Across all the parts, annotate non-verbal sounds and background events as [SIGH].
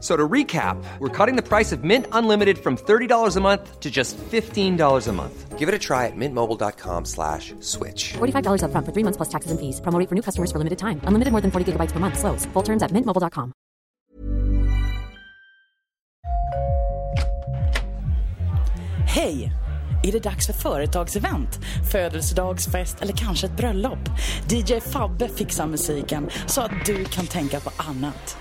So to recap, we're cutting the price of Mint Unlimited from $30 a month to just $15 a month. Give it a try at mintmobile.com slash switch. $45 upfront for three months plus taxes and fees. Promo rate for new customers for limited time. Unlimited more than 40 gigabytes per month. Slows. Full terms at mintmobile.com. Hej! Är det dags för företagsevent, födelsedagsfest eller kanske ett bröllop? DJ Fabbe fixar musiken så att du kan tänka på annat.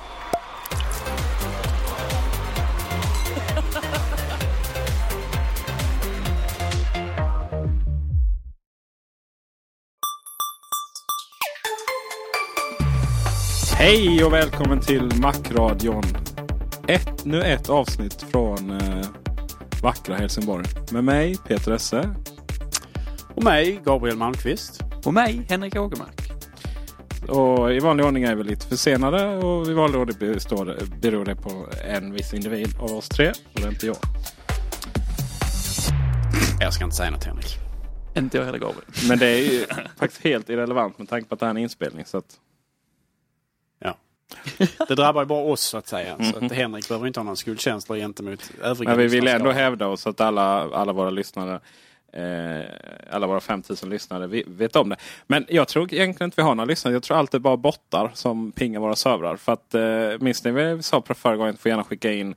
Hej och välkommen till Macradion. Ett, nu ett avsnitt från eh, vackra Helsingborg. Med mig Peter Esse. Och mig, Gabriel Malmqvist. Och mig, Henrik Ågermark. Och I vanlig ordning är vi lite försenade och i vanlig ordning består, beror det på en viss individ av oss tre. Och det är inte jag. Jag ska inte säga något Henrik. Inte jag heller Gabriel. Men det är ju [LAUGHS] faktiskt helt irrelevant med tanke på att det här är en inspelning. Så att, Ja. Det drabbar ju bara oss så att säga. Så att Henrik behöver inte ha några skuldkänslor gentemot övriga men vi vill ändå hävda oss att alla, alla våra lyssnare Eh, alla våra 5000 lyssnare vet om det. Men jag tror egentligen inte vi har några lyssnare. Jag tror allt är bara bottar som pingar våra servrar. För att, eh, minns ni vad vi sa på förra gången? Får gärna skicka in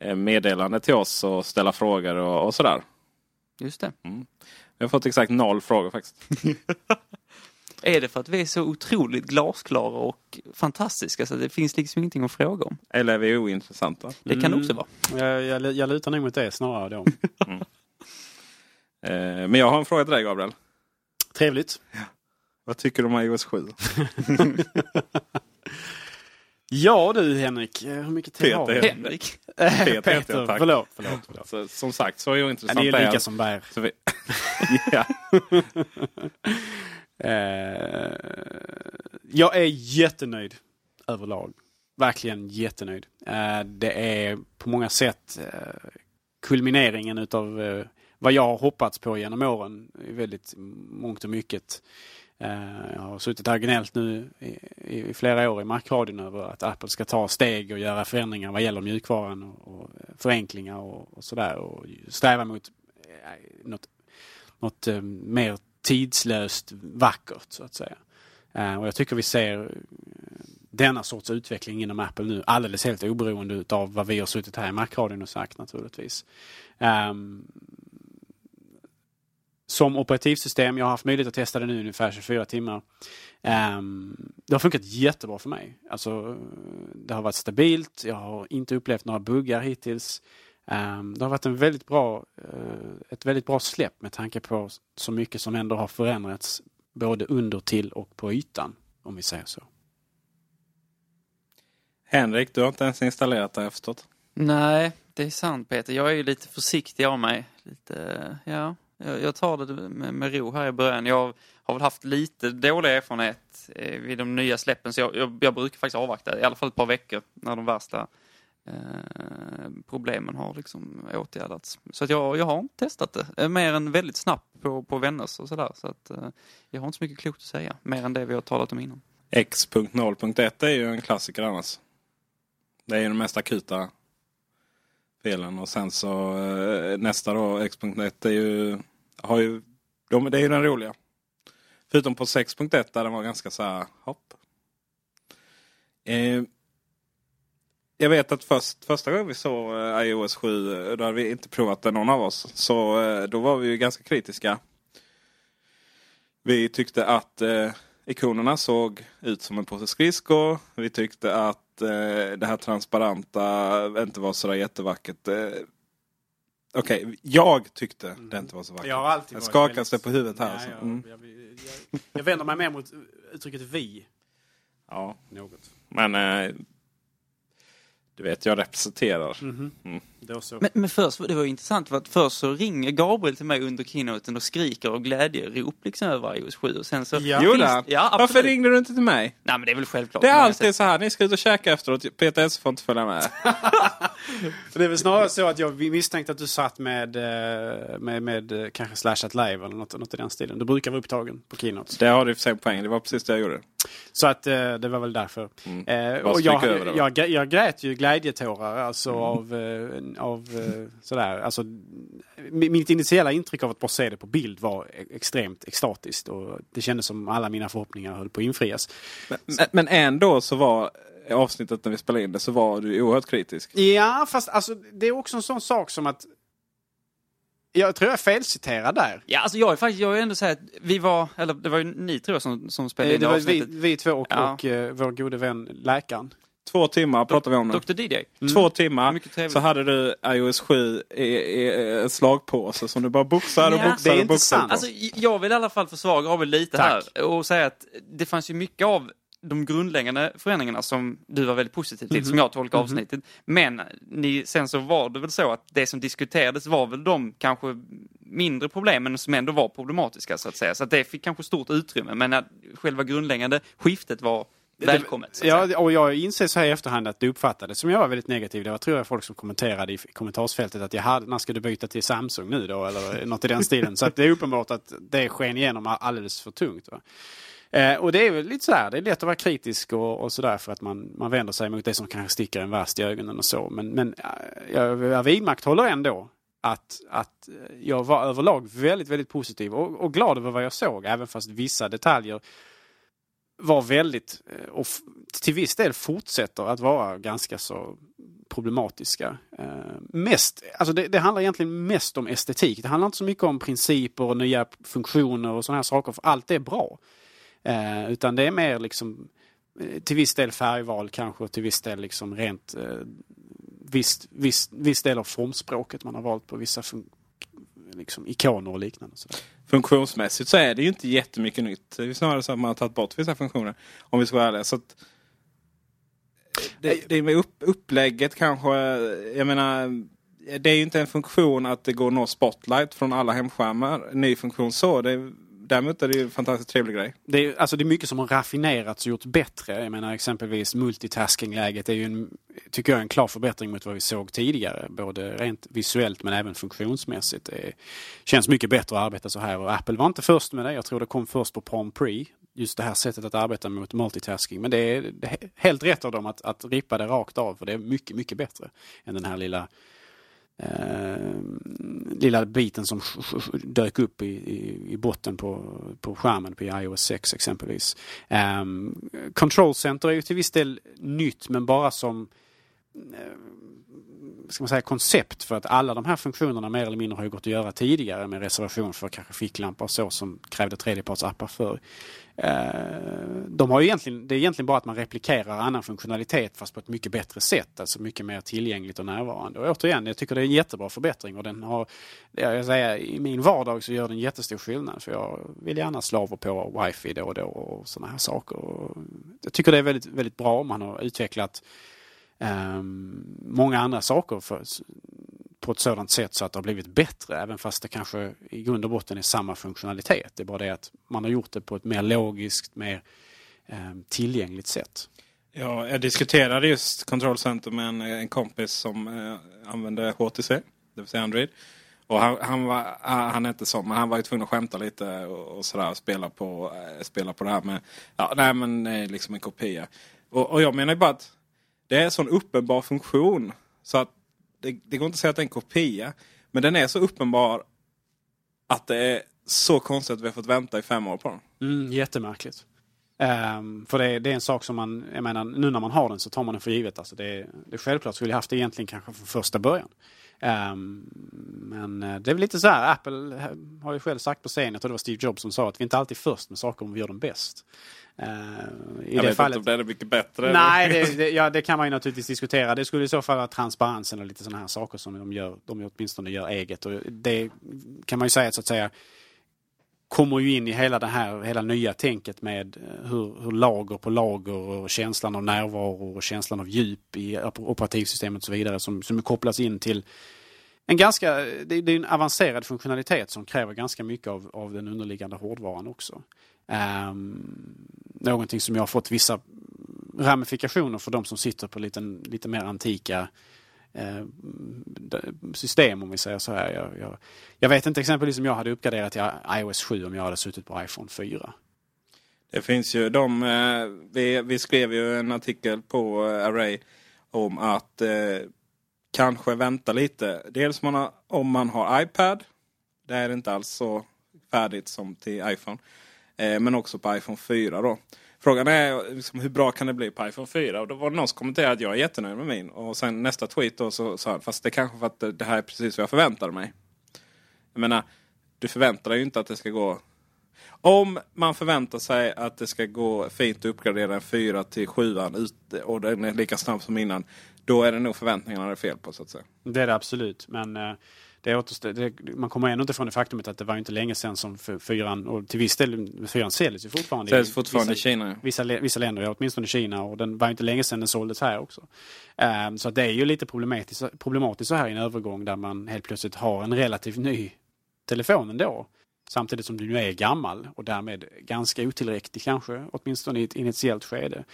eh, meddelande till oss och ställa frågor och, och sådär. Just det. Vi har fått exakt noll frågor faktiskt. [LAUGHS] Är det för att vi är så otroligt glasklara och fantastiska så det finns liksom ingenting att fråga om? Eller är vi ointressanta? Det kan det också vara. Jag, jag, jag lutar nog mot det snarare då. Eh, [LAUGHS] men jag har en fråga till dig Gabriel. Trevligt. Vad tycker du om iOS 7? [LAUGHS] Ja du Henrik, eh, hur mycket tid Peter har vi? Henrik. Eh, Peter heter jag, Peter, tack. förlåt. förlåt, förlåt. Så, som sagt, så Ja, ointressant ni är jag. lika som bär. Så vi... [LAUGHS] ja. [LAUGHS] Eh, jag är jättenöjd överlag. Verkligen jättenöjd. Eh, det är på många sätt eh, kulmineringen utav eh, vad jag har hoppats på genom åren. I väldigt mångt och mycket. Eh, jag har suttit här och gnällt nu i, i flera år i Markradion över att Apple ska ta steg och göra förändringar vad gäller mjukvaran och, och förenklingar och, och sådär. Och sträva mot eh, något, något eh, mer tidslöst vackert så att säga. Eh, och jag tycker vi ser eh, denna sorts utveckling inom Apple nu alldeles helt oberoende av vad vi har suttit här i Macradion och sagt naturligtvis. Ehm, som operativsystem, jag har haft möjlighet att testa det nu ungefär 24 timmar. Ehm, det har funkat jättebra för mig. Alltså, det har varit stabilt, jag har inte upplevt några buggar hittills. Ehm, det har varit en väldigt bra, eh, ett väldigt bra släpp med tanke på så mycket som ändå har förändrats både under till och på ytan, om vi säger så. Henrik, du har inte ens installerat det jag förstått. Nej, det är sant Peter. Jag är ju lite försiktig av mig. Lite, ja, jag, tar det med, med ro här i början. Jag har väl haft lite dålig erfarenhet eh, vid de nya släppen så jag, jag, jag brukar faktiskt avvakta i alla fall ett par veckor när de värsta eh, problemen har liksom åtgärdats. Så att jag, jag har inte testat det. Eh, Mer än väldigt snabbt på, på vänners och sådär. Så att eh, jag har inte så mycket klokt att säga. Mer än det vi har talat om innan. X.0.1 är ju en klassiker annars. Det är ju de mest akuta spelen. Och sen så eh, nästa då, X.net, är ju, har ju, de, det är ju den roliga. Förutom på 6.1 där den var ganska så här, hopp. Eh, jag vet att först, första gången vi såg eh, iOS 7, eh, då hade vi inte provat det någon av oss. Så då var vi ju ganska kritiska. Vi tyckte att eh, ikonerna såg ut som en påse skridskor. Vi tyckte att eh, det här transparenta inte var sådär jättevackert. Eh, Okej, jag tyckte det inte var så vackert. Jag har alltid Jag skakar väldigt- på huvudet här. Nej, så. jag, Mm. jag, jag, jag vänder mig mer mot uttrycket vi. Ja, Något. men eh, du vet, jag representerar. Då så. Men, men först, det var ju intressant för att först så ringer Gabriel till mig under keynoten och skriker och glädjerop liksom över iOS 7 och sen så... Ja. Finns- han? Ja, Varför ringde du inte till mig? Nej men det är väl självklart. Det är alltid så här, ni ska ut och käka efteråt. Peter S får inte följa med. [LAUGHS] För det är väl snarare så att jag misstänkte att du satt med, eh, med, med eh, kanske Slashat Live eller något, något i den stilen. Du brukar vara upptagen på keynotes. Det har du för sig poäng. Det var precis det jag gjorde. Så att eh, det var väl därför. Eh, Bara och jag, jag, jag, jag grät ju glädjetårar alltså av, eh, av eh, sådär. Alltså, mi- mitt initiala intryck av att bara se det på bild var e- extremt extatiskt. Och det kändes som alla mina förhoppningar höll på att infrias. Men, men ändå så var avsnittet när vi spelade in det så var du oerhört kritisk. Ja, fast alltså, det är också en sån sak som att jag tror jag är felciterad där. Ja, alltså jag är faktiskt, jag är ändå säga att vi var, eller det var ju ni tror jag som, som spelade Eh, in Det det var vi, avsnittet. vi två och, Ja. och eh, vår gode vän läkaren. Två timmar pratade vi om det. Dr DJ. Två timmar Mycket trevligt. så hade du iOS 7 i, i en slagpåse som du bara boxar och Ja. är och inte boxar. sant. Alltså, jag vill i alla fall försvara Gabriel lite Tack. här och säga att det fanns ju mycket av de grundläggande förändringarna som du var väldigt positiv till, som jag tolkar avsnittet. Men ni, sen så var det väl så att det som diskuterades var väl de kanske mindre problemen som ändå var problematiska så att säga. Så att det fick kanske stort utrymme. Men att själva grundläggande skiftet var välkommet. Ja, och jag inser så här i efterhand att det uppfattades som jag var väldigt negativ. Det var tror jag folk som kommenterade i kommentarsfältet att jaha, när ska du byta till Samsung nu då? Eller något i den stilen. Så att det är uppenbart att det sken igenom alldeles för tungt. Va? Eh, och det är väl lite sådär, det är lätt att vara kritisk och, och sådär för att man, man vänder sig mot det som kanske sticker en värst i ögonen och så. Men, men eh, jag, jag vidmakthåller ändå att, att jag var överlag väldigt, väldigt positiv och, och glad över vad jag såg, även fast vissa detaljer var väldigt, eh, och till viss del fortsätter att vara ganska så problematiska. Eh, mest, alltså det, det handlar egentligen mest om estetik. Det handlar inte så mycket om principer och nya funktioner och sådana här saker, för allt är bra. Eh, utan det är mer liksom eh, till viss del färgval kanske och till viss del liksom rent eh, viss, viss, viss del av formspråket man har valt på vissa liksom ikoner och liknande. Sådär. Funktionsmässigt så är det ju inte jättemycket nytt. Det är snarare så att man har tagit bort vissa funktioner. Om vi ska vara ärliga. Så att det, det är med upp, upplägget kanske. Jag menar. Det är ju inte en funktion att det går nå spotlight från alla hemskärmar. Ny funktion så. Det är, däremot är det ju en fantastiskt trevlig grej. Det är, alltså det är mycket som har raffinerats och gjorts bättre. Jag menar exempelvis multitasking-läget är ju en, tycker jag, en klar förbättring mot vad vi såg tidigare. Både rent visuellt men även funktionsmässigt. Det känns mycket bättre att arbeta så här och Apple var inte först med det. Jag tror det kom först på Palm Pre. Just det här sättet att arbeta mot multitasking. Men det är, det är helt rätt av dem att, att rippa det rakt av för det är mycket, mycket bättre än den här lilla eh, lilla biten som dök upp i, i, i botten på, på skärmen på iOS 6 exempelvis. Eh, Control Center är ju till viss del nytt men bara som eh, ska man säga, koncept för att alla de här funktionerna mer eller mindre har ju gått att göra tidigare med reservation för kanske ficklampa och så som krävde tredjepartsappar för. Eh, de har ju egentligen, det är egentligen bara att man replikerar annan funktionalitet fast på ett mycket bättre sätt. Alltså mycket mer tillgängligt och närvarande. Och återigen, jag tycker det är en jättebra förbättring och den har, jag säga, i min vardag så gör den jättestor skillnad. För jag vill gärna slaver på wifi då och då och sådana här saker. Jag tycker det är väldigt, väldigt bra om man har utvecklat Ehm, många andra saker för, på ett sådant sätt så att det har blivit bättre. Även fast det kanske i grund och botten är samma funktionalitet. Det är bara det att man har gjort det på ett mer logiskt, mer ehm, tillgängligt sätt. Ja, jag diskuterade just Control Center med en, en kompis som eh, använde HTC, det vill säga Android. Och han, han, var, ah, han är inte sån, men han var ju tvungen att skämta lite och, och sådär. Och spela på, eh, spela på det här med, ja, nej men eh, liksom en kopia. Och, och jag menar ju bara att det är en sån uppenbar funktion. Så att det, det går inte att säga att det är en kopia. Men den är så uppenbar att det är så konstigt att vi har fått vänta i fem år på den. Mm, jättemärkligt. Um, för det är, det är en sak som man, jag menar, nu när man har den så tar man den för givet. Alltså det, det är självklart skulle jag haft det egentligen kanske från första början. Ehm, men eh, det är väl lite så här, Apple eh, har ju själv sagt på scenen, jag tror det var Steve Jobs som sa att vi inte alltid är först med saker om vi gör dem bäst. Ehm, I jag det vet fallet, inte om det är mycket bättre. Nej, det, [LAUGHS] det, ja, det kan man ju naturligtvis diskutera. Det skulle i så fall vara transparensen och lite sådana här saker som de gör, de åtminstone gör eget. Och det kan man ju säga så att säga kommer ju in i hela det här hela nya tänket med eh, hur, hur lager på lager och känslan av närvaro och känslan av djup i operativsystemet och så vidare som, som kopplas in till en ganska, det, det är en avancerad funktionalitet som kräver ganska mycket av, av den underliggande hårdvaran också. Um, någonting som jag har fått vissa ramifikationer för de som sitter på lite, lite mer antika Eh, system om vi säger så här. Jag, jag, jag, vet inte exempelvis om jag hade uppgraderat till iOS 7 om jag hade suttit på iPhone 4. Det finns ju de, eh, vi, vi skrev ju en artikel på eh, Array om att eh, kanske vänta lite. Dels man har, om man har iPad. Det är inte alls så färdigt som till iPhone. Eh, men också på iPhone 4 då. Frågan är liksom, hur bra kan det bli på iPhone 4? Och då var det någon som kommenterade att jag är jättenöjd med min. Och sen nästa tweet då så sa han, fast det är kanske för att det här är precis vad jag förväntade mig. Jag menar, du förväntar dig ju inte att det ska gå... Om man förväntar sig att det ska gå fint att uppgradera en 4 till 7 och den är lika snabb som innan. Då är det nog förväntningarna det är fel på så att säga. Det är det absolut. Men eh, det det, man kommer ändå inte från det faktumet att det var inte länge sedan som fyran, och till viss del, fyran säljs ju fortfarande. Säljs fortfarande vissa, i Kina. Ja. Vissa, vissa länder, ja, åtminstone Kina. Och den var inte länge sedan den såldes här också. Um, så det är ju lite problematiskt, problematiskt så här i en övergång där man helt plötsligt har en relativt ny telefon ändå. Samtidigt som du nu är gammal och därmed ganska otillräcklig kanske, åtminstone i ett initiellt skede.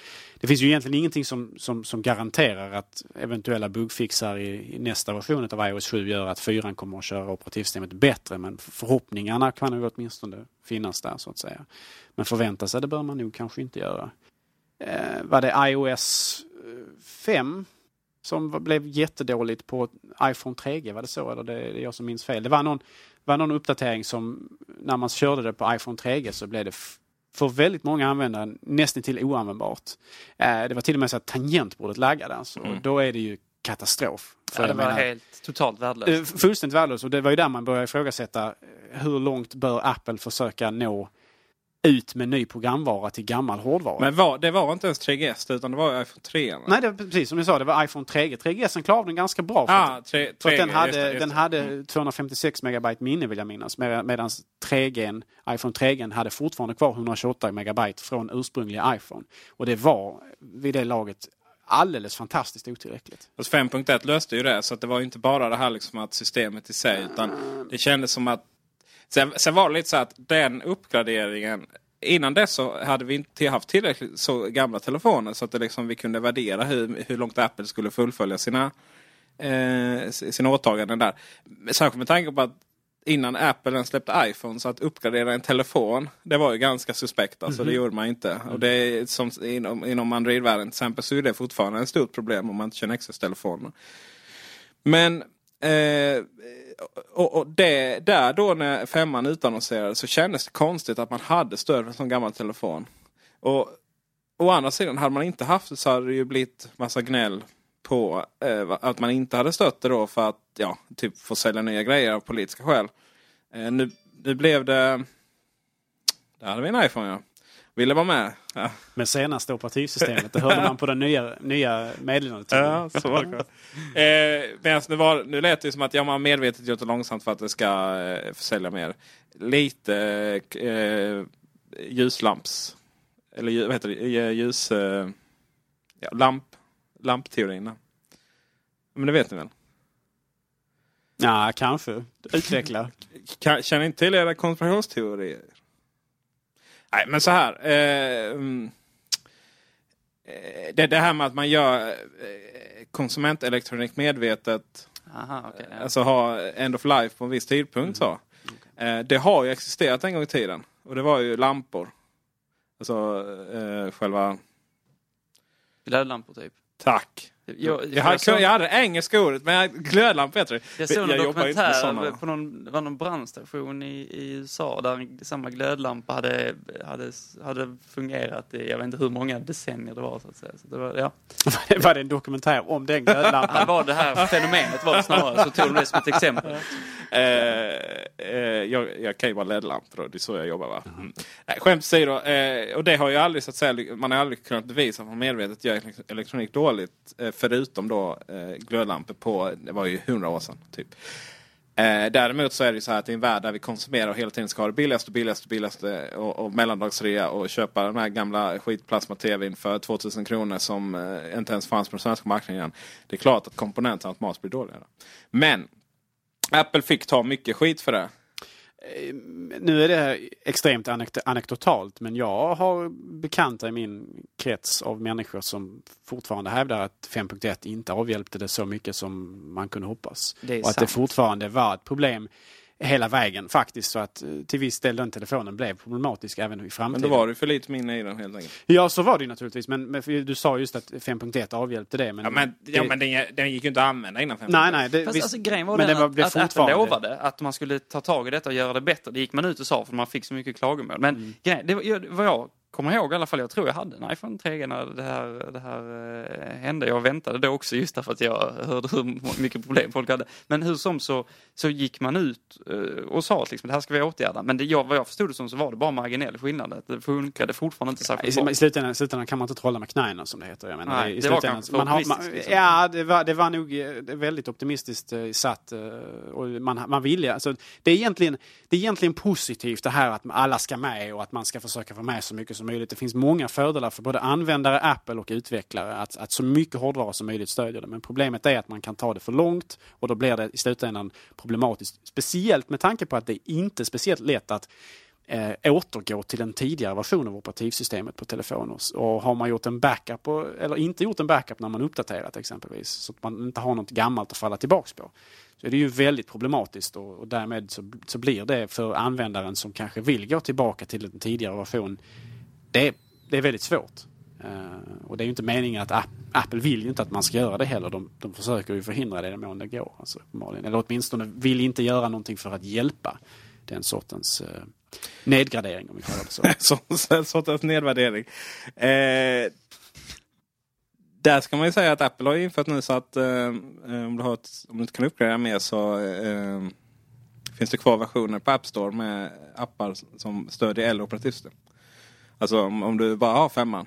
Det finns ju egentligen ingenting som, som, som garanterar att eventuella bugfixar i, i, nästa version av iOS 7 gör att 4 kommer att köra operativsystemet bättre. Men förhoppningarna kan ju åtminstone finnas där så att säga. Men förvänta sig det bör man nog kanske inte göra. Eh, var det iOS eh, 5 som blev jättedåligt på iPhone 3G? Var det så? Eller det är jag som minns fel? Det var någon var någon uppdatering som när man körde det på iPhone 3G så blev det för väldigt många användare nästan till oanvändbart. Eh, det var till och med så att tangentbordet laggade alltså. Mm. Då är det ju katastrof. För ja, det var menar, helt totalt värdelöst. Eh, fullständigt värdelöst och det var ju där man började ifrågasätta hur långt bör Apple försöka nå ut med ny programvara till gammal hårdvara. Men var, det var inte ens 3GS utan det var iPhone 3? Nej, det var precis som jag sa. Det var iPhone 3G. 3GS klarade den ganska bra. För, ah, att, 3, för att den hade, just det, just den hade mm. 256 megabyte minne vill jag minnas. Med, medan 3G, iPhone 3G hade fortfarande kvar 128 megabyte från ursprungliga iPhone. Och det var vid det laget alldeles fantastiskt otillräckligt. Alltså 5.1 löste ju det. Så att det var inte bara det här liksom att systemet i sig. Utan det kändes som att Sen, sen var det lite så att den uppgraderingen Innan dess så hade vi inte haft tillräckligt så gamla telefoner så att det liksom, vi kunde värdera hur, hur långt Apple skulle fullfölja sina, eh, sina åtaganden där. Särskilt med tanke på att innan Apple släppte iPhone så att uppgradera en telefon det var ju ganska suspekt. Alltså mm -hmm. det gjorde man inte. Och det är som inom, inom Android-världen till exempel så är det fortfarande ett stort problem om man inte kör Nexus-telefoner. Men eh, och, och det, där då när femman utannonserades så kändes det konstigt att man hade stöd för en sån gammal telefon. Och å andra sidan, hade man inte haft det så hade det ju blivit massa gnäll på eh, att man inte hade stött det då för att ja, typ få sälja nya grejer av politiska skäl. Eh, nu, nu blev det... Där hade vi en iPhone ja ville vara med. Ja. Med senaste operativsystemet. Det hörde man på den nya, nya meddelandet. Ja, så var det. eh, det var, nu lät det som att ja, man medvetet gjort det långsamt för att det ska eh, försälja mer. Lite eh, ljuslamps... Eller vad heter det? Ljus... Eh, ja, lamp, lampteorin. Men det vet ni väl? Ja, kanske. Utveckla. Känner inte till era konspirationsteorier? Nej, men så här. Eh, mm, eh, det, det här med att man gör eh, konsumentelektronik medvetet. Aha, okay, ja. Alltså ha end of life på en viss tidpunkt. Mm. så. Okay. Eh, det har ju existerat en gång i tiden. Och det var ju lampor. Alltså eh, själva... Glödlampor typ? Tack. Jag, Jag hade, såg- jag hade engelska ordet, men jag- glödlampa heter det. Jag såg en dokumentär på någon, det var någon brandstation i, i USA där samma glödlampa hade, hade, hade fungerat i, jag vet inte hur många decennier det var så att säga. Så det var, ja. [LAUGHS] var det en dokumentär om den Det glödlampan? var det här fenomenet var det snarare, så tog de det som ett exempel. [LAUGHS] Eh, eh, jag, jag kan ju vara LED-lampor det är så jag jobbar va? Mm. Nej, skämt åsido, eh, och det har ju aldrig så att säga, man har aldrig kunnat bevisa att man medvetet gör elek- elektronik dåligt. Eh, förutom då eh, glödlampor på, det var ju hundra år sedan typ. Eh, däremot så är det ju så här att i en värld där vi konsumerar och hela tiden ska ha det billigaste, billigaste, billigaste och, och mellandagsrea och köpa den här gamla skitplasma-tvn för 2000 kronor som eh, inte ens fanns på den svenska marknaden. Det är klart att komponenterna automatiskt blir dåligare. Men Apple fick ta mycket skit för det. Nu är det extremt anek- anekdotalt men jag har bekanta i min krets av människor som fortfarande hävdar att 5.1 inte avhjälpte det så mycket som man kunde hoppas. Och att det sant. fortfarande var ett problem hela vägen faktiskt. Så att eh, till viss del den telefonen blev problematisk även i Men framtiden. då var det för lite minne i den helt enkelt. Ja så var det ju naturligtvis men, men du sa just att 5.1 avhjälpte det. Men Ja men, ja, men den, den gick ju inte att använda innan 50. Nej nej. Det, Fast visst, alltså, grejen var men den det var, att, blev att Apple fortfarande- lovade att man skulle ta tag i detta och göra det bättre. Det gick man ut och sa för man fick så mycket klagomål. Men Mm. grejen, det var, vad jag kommer ihåg i alla fall, jag tror jag hade en iPhone 3 när det här, det här eh, hände. Jag väntade då också just därför att jag hörde hur mycket problem folk hade. Men hur som så, så gick man ut eh, och sa att liksom, det här ska vi åtgärda. Men det, jag, vad jag förstod det som så var det bara marginell skillnad. Det funkade fortfarande inte särskilt bra. I, slutändan, i slutändan kan man inte trolla med knäna som det heter. Jag menar, Nej, i det var kanske man har, man, liksom. Ja, det var, det var nog eh, det väldigt optimistiskt satt. Och man, man ville, alltså, det, är egentligen, det är egentligen positivt det här att alla ska med och att man ska försöka få med så mycket som möjligt. Det finns många fördelar för både användare, Apple och utvecklare att, att så mycket hårdvara som möjligt stödjer det. Men problemet är att man kan ta det för långt och då blir det i slutändan problematiskt. Speciellt med tanke på att det inte är speciellt lätt att eh, återgå till en tidigare version av operativsystemet på telefoner. Och har man gjort en backup, och, eller inte gjort en backup när man uppdaterat exempelvis, så att man inte har något gammalt att falla tillbaks på. Så är det ju väldigt problematiskt och, och därmed så, så blir det för användaren som kanske vill gå tillbaka till en tidigare version, det, det är väldigt svårt. Uh, och det är ju inte meningen att Apple vill ju inte att man ska göra det heller. De, de försöker ju förhindra det i den mån det går. Alltså. Eller åtminstone vill inte göra någonting för att hjälpa den sortens uh, nedgradering om vi kallar det så. [LAUGHS] den sortens nedvärdering. Eh, där ska man ju säga att Apple har infört nu så att eh, om, du har ett, om du inte kan uppgradera mer så eh, finns det kvar versioner på App Store med appar som stödjer äldre operativsystem. Alltså om, om du bara har femman.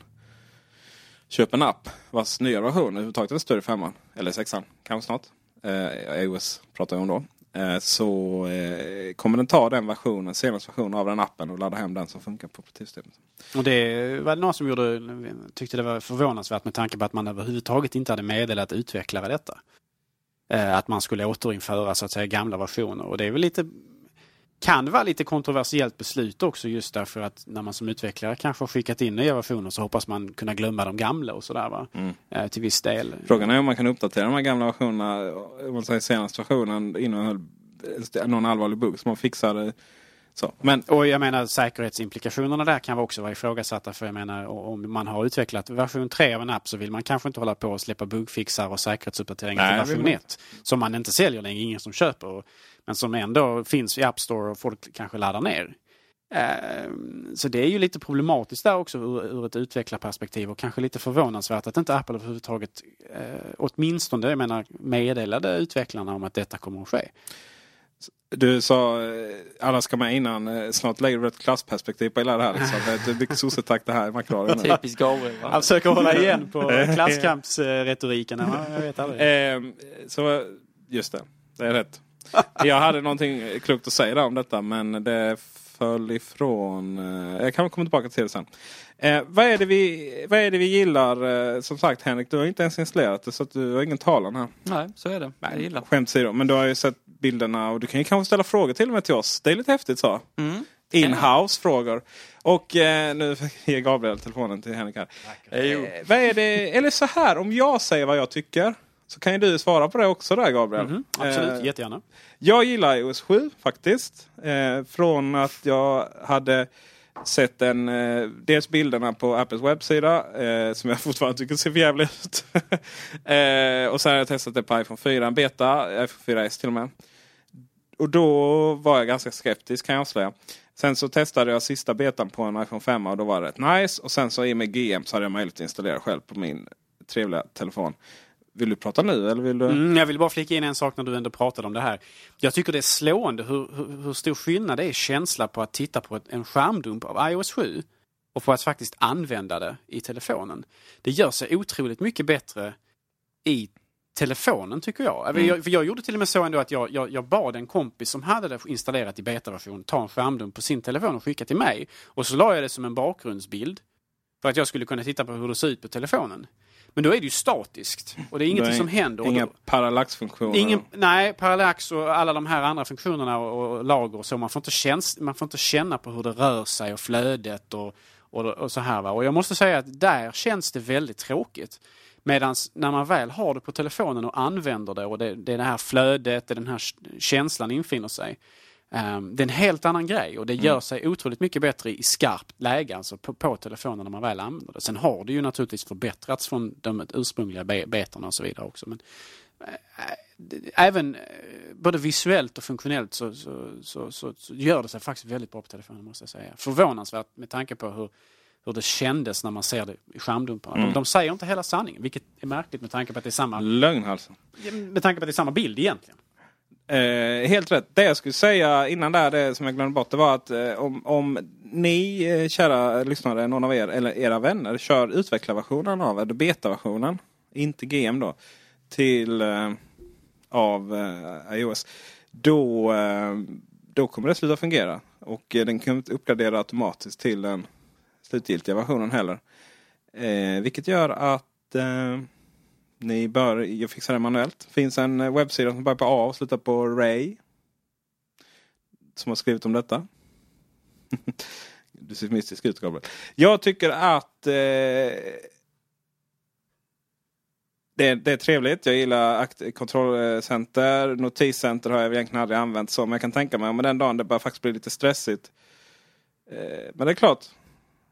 Köp en app vars nya version överhuvudtaget är större femman. Eller sexan, kanske snart. Eh, iOS pratar jag om då. Eh, så eh, kommer den ta den versionen, senaste versionen av den appen och ladda hem den som funkar på operativsystemet. Och det var det någon som gjorde, tyckte det var förvånansvärt med tanke på att man överhuvudtaget inte hade meddelat utvecklare detta. Eh, Att man skulle återinföra så att säga gamla versioner. Och det är väl lite kan vara lite kontroversiellt beslut också just därför att när man som utvecklare kanske har skickat in nya versioner så hoppas man kunna glömma de gamla och sådär va. Eh, Till viss del. Frågan är om man kan uppdatera de här gamla versionerna. Om man säger senaste versionen innehöll någon allvarlig bugg som man fixade. Så. Men Och jag menar säkerhetsimplikationerna där kan också vara ifrågasatta för jag menar om man har utvecklat version 3 av en app så vill man kanske inte hålla på och släppa buggfixar och säkerhetsuppdateringar till version man 1. Som man inte säljer längre, ingen som köper. Men som ändå finns i App Store och folk kanske laddar ner. Eh, Så det är ju lite problematiskt där också ur, ett utvecklarperspektiv och kanske lite förvånansvärt att inte Apple överhuvudtaget eh, åtminstone jag menar, meddelade utvecklarna om att detta kommer att ske. du sa eh, alla ska med innan. eh, Snart lägger du ett klassperspektiv på hela det här. Liksom. [LAUGHS] Det är mycket sossetack det här. Makraren. Typiskt Gabriel. Han försöker hålla igen på klasskampsretoriken. [LAUGHS] Ja, jag vet aldrig. Ehm, så just det, det är rätt. [LAUGHS] Jag hade någonting klokt att säga om detta men det föll ifrån. eh, Jag kan komma tillbaka till det sen. Eh, vad, är det vi, vad är det vi gillar? Eh, som sagt Henrik, du har inte ens installerat det så att du har ingen talan här. Nej, så är det. Jag gillar. Skämt åsido, men du har ju sett bilderna och du kan ju kanske ställa frågor till och med till oss. Det är lite häftigt så. Mm. In-house frågor. Och eh, nu [LAUGHS] ger Gabriel telefonen till Henrik här. Eh, vad är det, eller så här, om jag säger vad jag tycker. Så kan ju du svara på det också där Gabriel. Mhm, absolut, Eh, jättegärna. jag gillar iOS 7 faktiskt. Eh, från att jag hade sett en, eh, dels bilderna på Apples webbsida eh, som jag [LAUGHS] fortfarande tycker ser jävligt ut. [LAUGHS] eh, och sen har jag testat det på iPhone 4, en beta, iPhone 4S till och med. Och då var jag ganska skeptisk kan jag avslöja. Sen så testade jag sista betan på en iPhone 5 och då var det rätt nice. Och sen så i och med GM så hade jag möjlighet att installera själv på min trevliga telefon. Vill du prata nu eller vill du? Mm, jag vill bara flika in en sak när du ändå pratade om det här. Jag tycker det är slående hur, hur, hur stor skillnad det är känsla på att titta på ett, en skärmdump av iOS 7 och på att faktiskt använda det i telefonen. Det gör sig otroligt mycket bättre i telefonen tycker jag. Mm. jag. För jag gjorde till och med så ändå att jag, jag, jag bad en kompis som hade det installerat i betaversion ta en skärmdump på sin telefon och skicka till mig. Och så la jag det som en bakgrundsbild. För att jag skulle kunna titta på hur det ser ut på telefonen. Men då är det ju statiskt och det är ingenting Det är som händer. Inga parallaxfunktioner. Ingen, nej, parallax och alla de här andra funktionerna och, och lager och så. Man får, inte käns, man får inte känna på hur det rör sig och flödet och, och, och så här. Va? Och jag måste säga att där känns det väldigt tråkigt. Medan när man väl har det på telefonen och använder det och det, det är det här flödet, det är den här känslan infinner sig. Ehm, det är en helt annan grej och det gör sig otroligt mycket bättre i skarpt läge, alltså på, på telefonen när man väl använder det. Sen har det ju naturligtvis förbättrats från de ursprungliga be- betorna och så vidare också. Men även eh, både visuellt och funktionellt så, så, så, så, gör det sig faktiskt väldigt bra på telefonen måste jag säga. Förvånansvärt med tanke på hur, hur det kändes när man ser det i skärmdumparna. De, de säger inte hela sanningen, vilket är märkligt med tanke på att det är samma, Lögn alltså. med tanke på att det är samma bild egentligen. Eh, helt rätt. Det jag skulle säga innan där, det som jag glömde bort, det var att eh, om, om ni eh, kära lyssnare, någon av er eller era vänner, kör utvecklarversionen av, eller betaversionen, inte GM då, till eh, av eh, iOS. Då, eh, då kommer det sluta fungera. Och eh, den kan inte uppgradera automatiskt till den slutgiltiga versionen heller. Eh, vilket gör att eh, ni bör jag fixar det manuellt. Det finns en eh, webbsida som börjar på A och slutar på Ray. Som har skrivit om detta. [LAUGHS] du ser mystisk ut Gabriel. Jag tycker att eh, det, det är trevligt. Jag gillar akt- kontrollcenter. Notiscenter har jag egentligen aldrig använt så. Men jag kan tänka mig om den dagen det börjar faktiskt bli lite stressigt. Eh, men det är klart.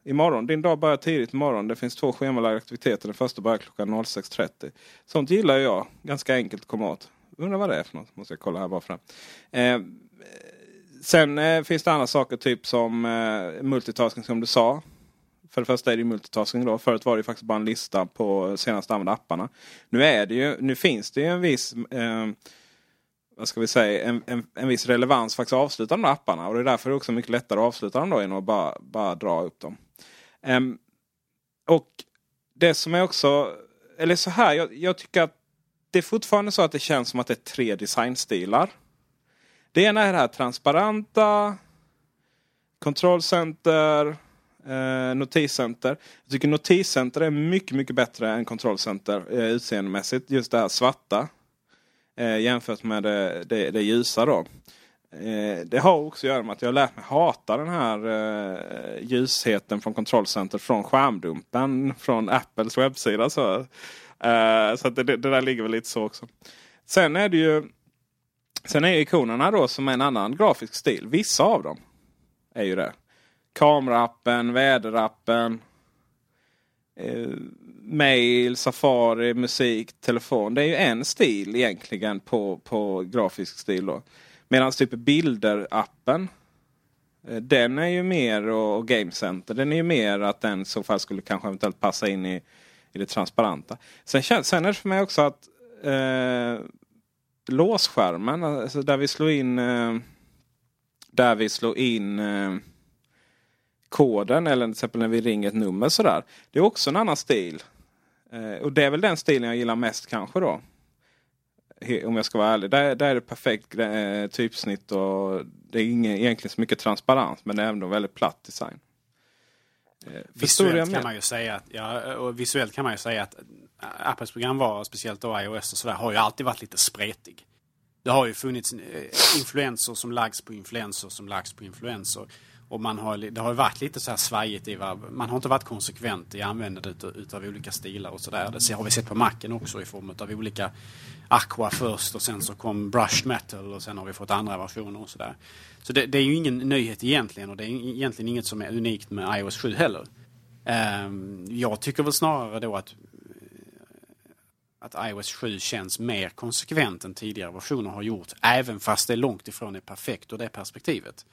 Imorgon, din dag börjar tidigt imorgon. Det finns två schemalagda aktiviteter. Den första börjar klockan 06.30. Sånt gillar jag. Ganska enkelt att komma åt. Undrar vad det är för något. Måste jag kolla här bara fram. Eh, sen eh, finns det andra saker typ som eh, multitasking som du sa. För det första är det multitasking då. Förut var det ju faktiskt bara en lista på senast använda apparna. Nu, är det ju, nu finns det ju en viss eh, vad ska vi säga, en, en, en viss relevans faktiskt att avsluta de här apparna. Och det är därför det är också mycket lättare att avsluta dem då än att bara, bara dra upp dem. Um, och det som är också, eller så här, jag, jag tycker att det är fortfarande så att det känns som att det är tre designstilar. Det ena är det här transparenta, kontrollcenter, eh, notiscenter. Jag tycker notiscenter är mycket, mycket bättre än kontrollcenter eh, utseendemässigt. Just det här svarta eh, jämfört med det, det, det ljusa då. Eh, det har också att göra med att jag har lärt mig hata den här eh, ljusheten från kontrollcenter från skärmdumpen från Apples webbsida. Så, eh, så att det, det där ligger väl lite så också. Sen är det ju Sen är ikonerna då som en annan grafisk stil. Vissa av dem är ju det. Kameraappen, väderappen, eh, mail, Safari, musik, telefon. Det är ju en stil egentligen på, på grafisk stil. då. Medan typ bilder-appen. Eh, den är ju mer och, Game Center. Den är ju mer att den i så fall skulle kanske eventuellt passa in i, i det transparenta. Sen, sen är det för mig också att eh, låsskärmen, alltså där vi slår in eh, där vi slår in eh, koden eller till exempel när vi ringer ett nummer sådär. Det är också en annan stil. Eh, och det är väl den stilen jag gillar mest kanske då. Om jag ska vara ärlig. Där, där är det perfekt eh, typsnitt och det är ingen, egentligen så mycket transparens men det är ändå väldigt platt design. Eh, Visuellt kan man ju säga att, ja, och visuellt kan man ju säga att Apples programvara, speciellt då iOS och sådär, har ju alltid varit lite spretig. Det har ju funnits eh, influenser som lagts på influenser som lagts på influenser. Och man har, det har ju varit lite så här svajigt i vad, man har inte varit konsekvent i användandet utav, olika stilar och sådär. Det har vi sett på Macen också i form av olika Aqua först och sen så kom Brushed Metal och sen har vi fått andra versioner och sådär. Så det, det, är ju ingen nyhet egentligen och det är egentligen inget som är unikt med iOS 7 heller. Um, jag tycker väl snarare då att eh, att iOS 7 känns mer konsekvent än tidigare versioner har gjort. Även fast det är långt ifrån är perfekt ur det perspektivet.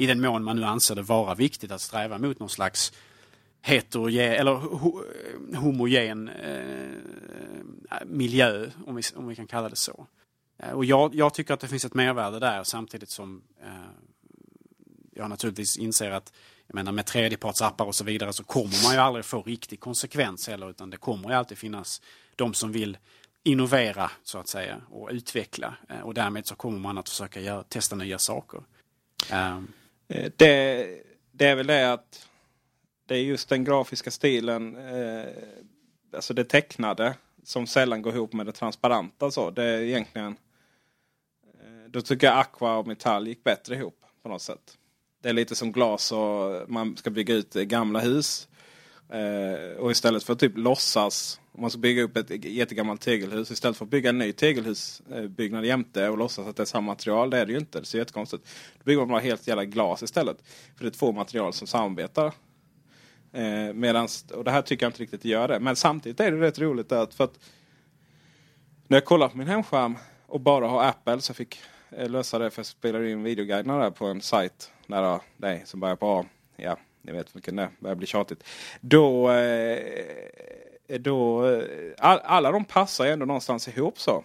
I den mån man nu anser det vara viktigt att sträva mot någon slags heterogen, eller ho, eh, homogen eh, miljö, om vi, om vi kan kalla det så. Eh, och jag, jag, tycker att det finns ett mervärde där samtidigt som eh, jag naturligtvis inser att jag menar, med tredjepartsappar och så vidare så kommer man ju aldrig få riktig konsekvens heller utan det kommer ju alltid finnas de som vill innovera så att säga och utveckla eh, och därmed så kommer man att försöka göra, testa nya saker. Um. Eh, det, det, är väl det att det är just den grafiska stilen, eh, alltså det tecknade som sällan går ihop med det transparenta. Så. Det är egentligen, eh, då tycker jag Aqua och Metall gick bättre ihop på något sätt. Det är lite som glas och man ska bygga ut gamla hus. Eh, och istället för att typ låtsas, om man ska bygga upp ett jättegammalt tegelhus. Istället för att bygga en ny tegelhusbyggnad jämte och låtsas att det är samma material. Det är det ju inte. Det ser jättekonstigt Då bygger man bara helt jävla glas istället. För det är två material som samarbetar. Eh, medans, och det här tycker jag inte riktigt gör det. Men samtidigt är det rätt roligt att, för att när jag kollar på min hemskärm och bara har Apple så jag fick jag lösa det för jag spelade in videoguiderna där på en sajt nära dig som börjar på A. Ja, ni vet vilken det är. börjar bli tjatigt. Då, eh, då eh, all, alla de passar ju ändå någonstans ihop så.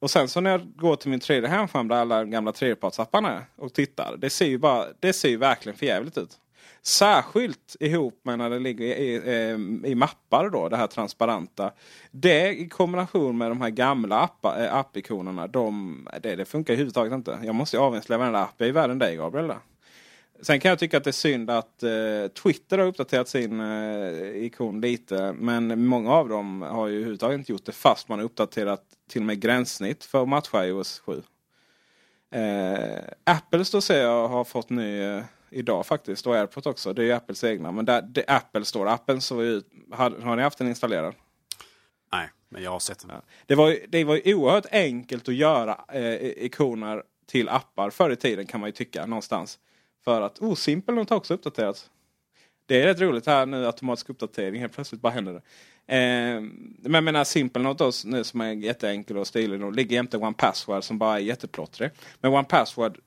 Och sen så när jag går till min tredje hemskärm där alla gamla tredjepartsapparna är och tittar. Det ser ju, bara, det ser ju verkligen förjävligt ut. Särskilt ihop med när det ligger i, i, eh, i, mappar då, det här transparenta. Det i kombination med de här gamla appikonerna, de, det, det funkar överhuvudtaget inte. Jag måste ju avinstallera varenda app. Jag är värre än dig Gabriel. Sen kan jag tycka att det är synd att eh, Twitter har uppdaterat sin eh, ikon lite. Men många av dem har ju överhuvudtaget inte gjort det fast man har uppdaterat till och med gränssnitt för att matcha iOS 7. Eh, Apples då ser jag har fått ny eh, idag faktiskt. Och AirPod också. Det är ju Apples egna. Men där, det Apple står. Appen såg ut. Har, har ni haft den installerad? Nej, men jag har sett den. Ja. Det, var, det var ju oerhört enkelt att göra eh, ikoner till appar förr i tiden kan man ju tycka någonstans. För att oh, Simpel har också uppdaterats. Det är rätt roligt här nu automatisk uppdatering. Helt plötsligt bara händer det. Eh, men jag menar Simple då nu som är jätteenkel och stilig. Och ligger jämte One Password som bara är jätteplottrig. Men One Password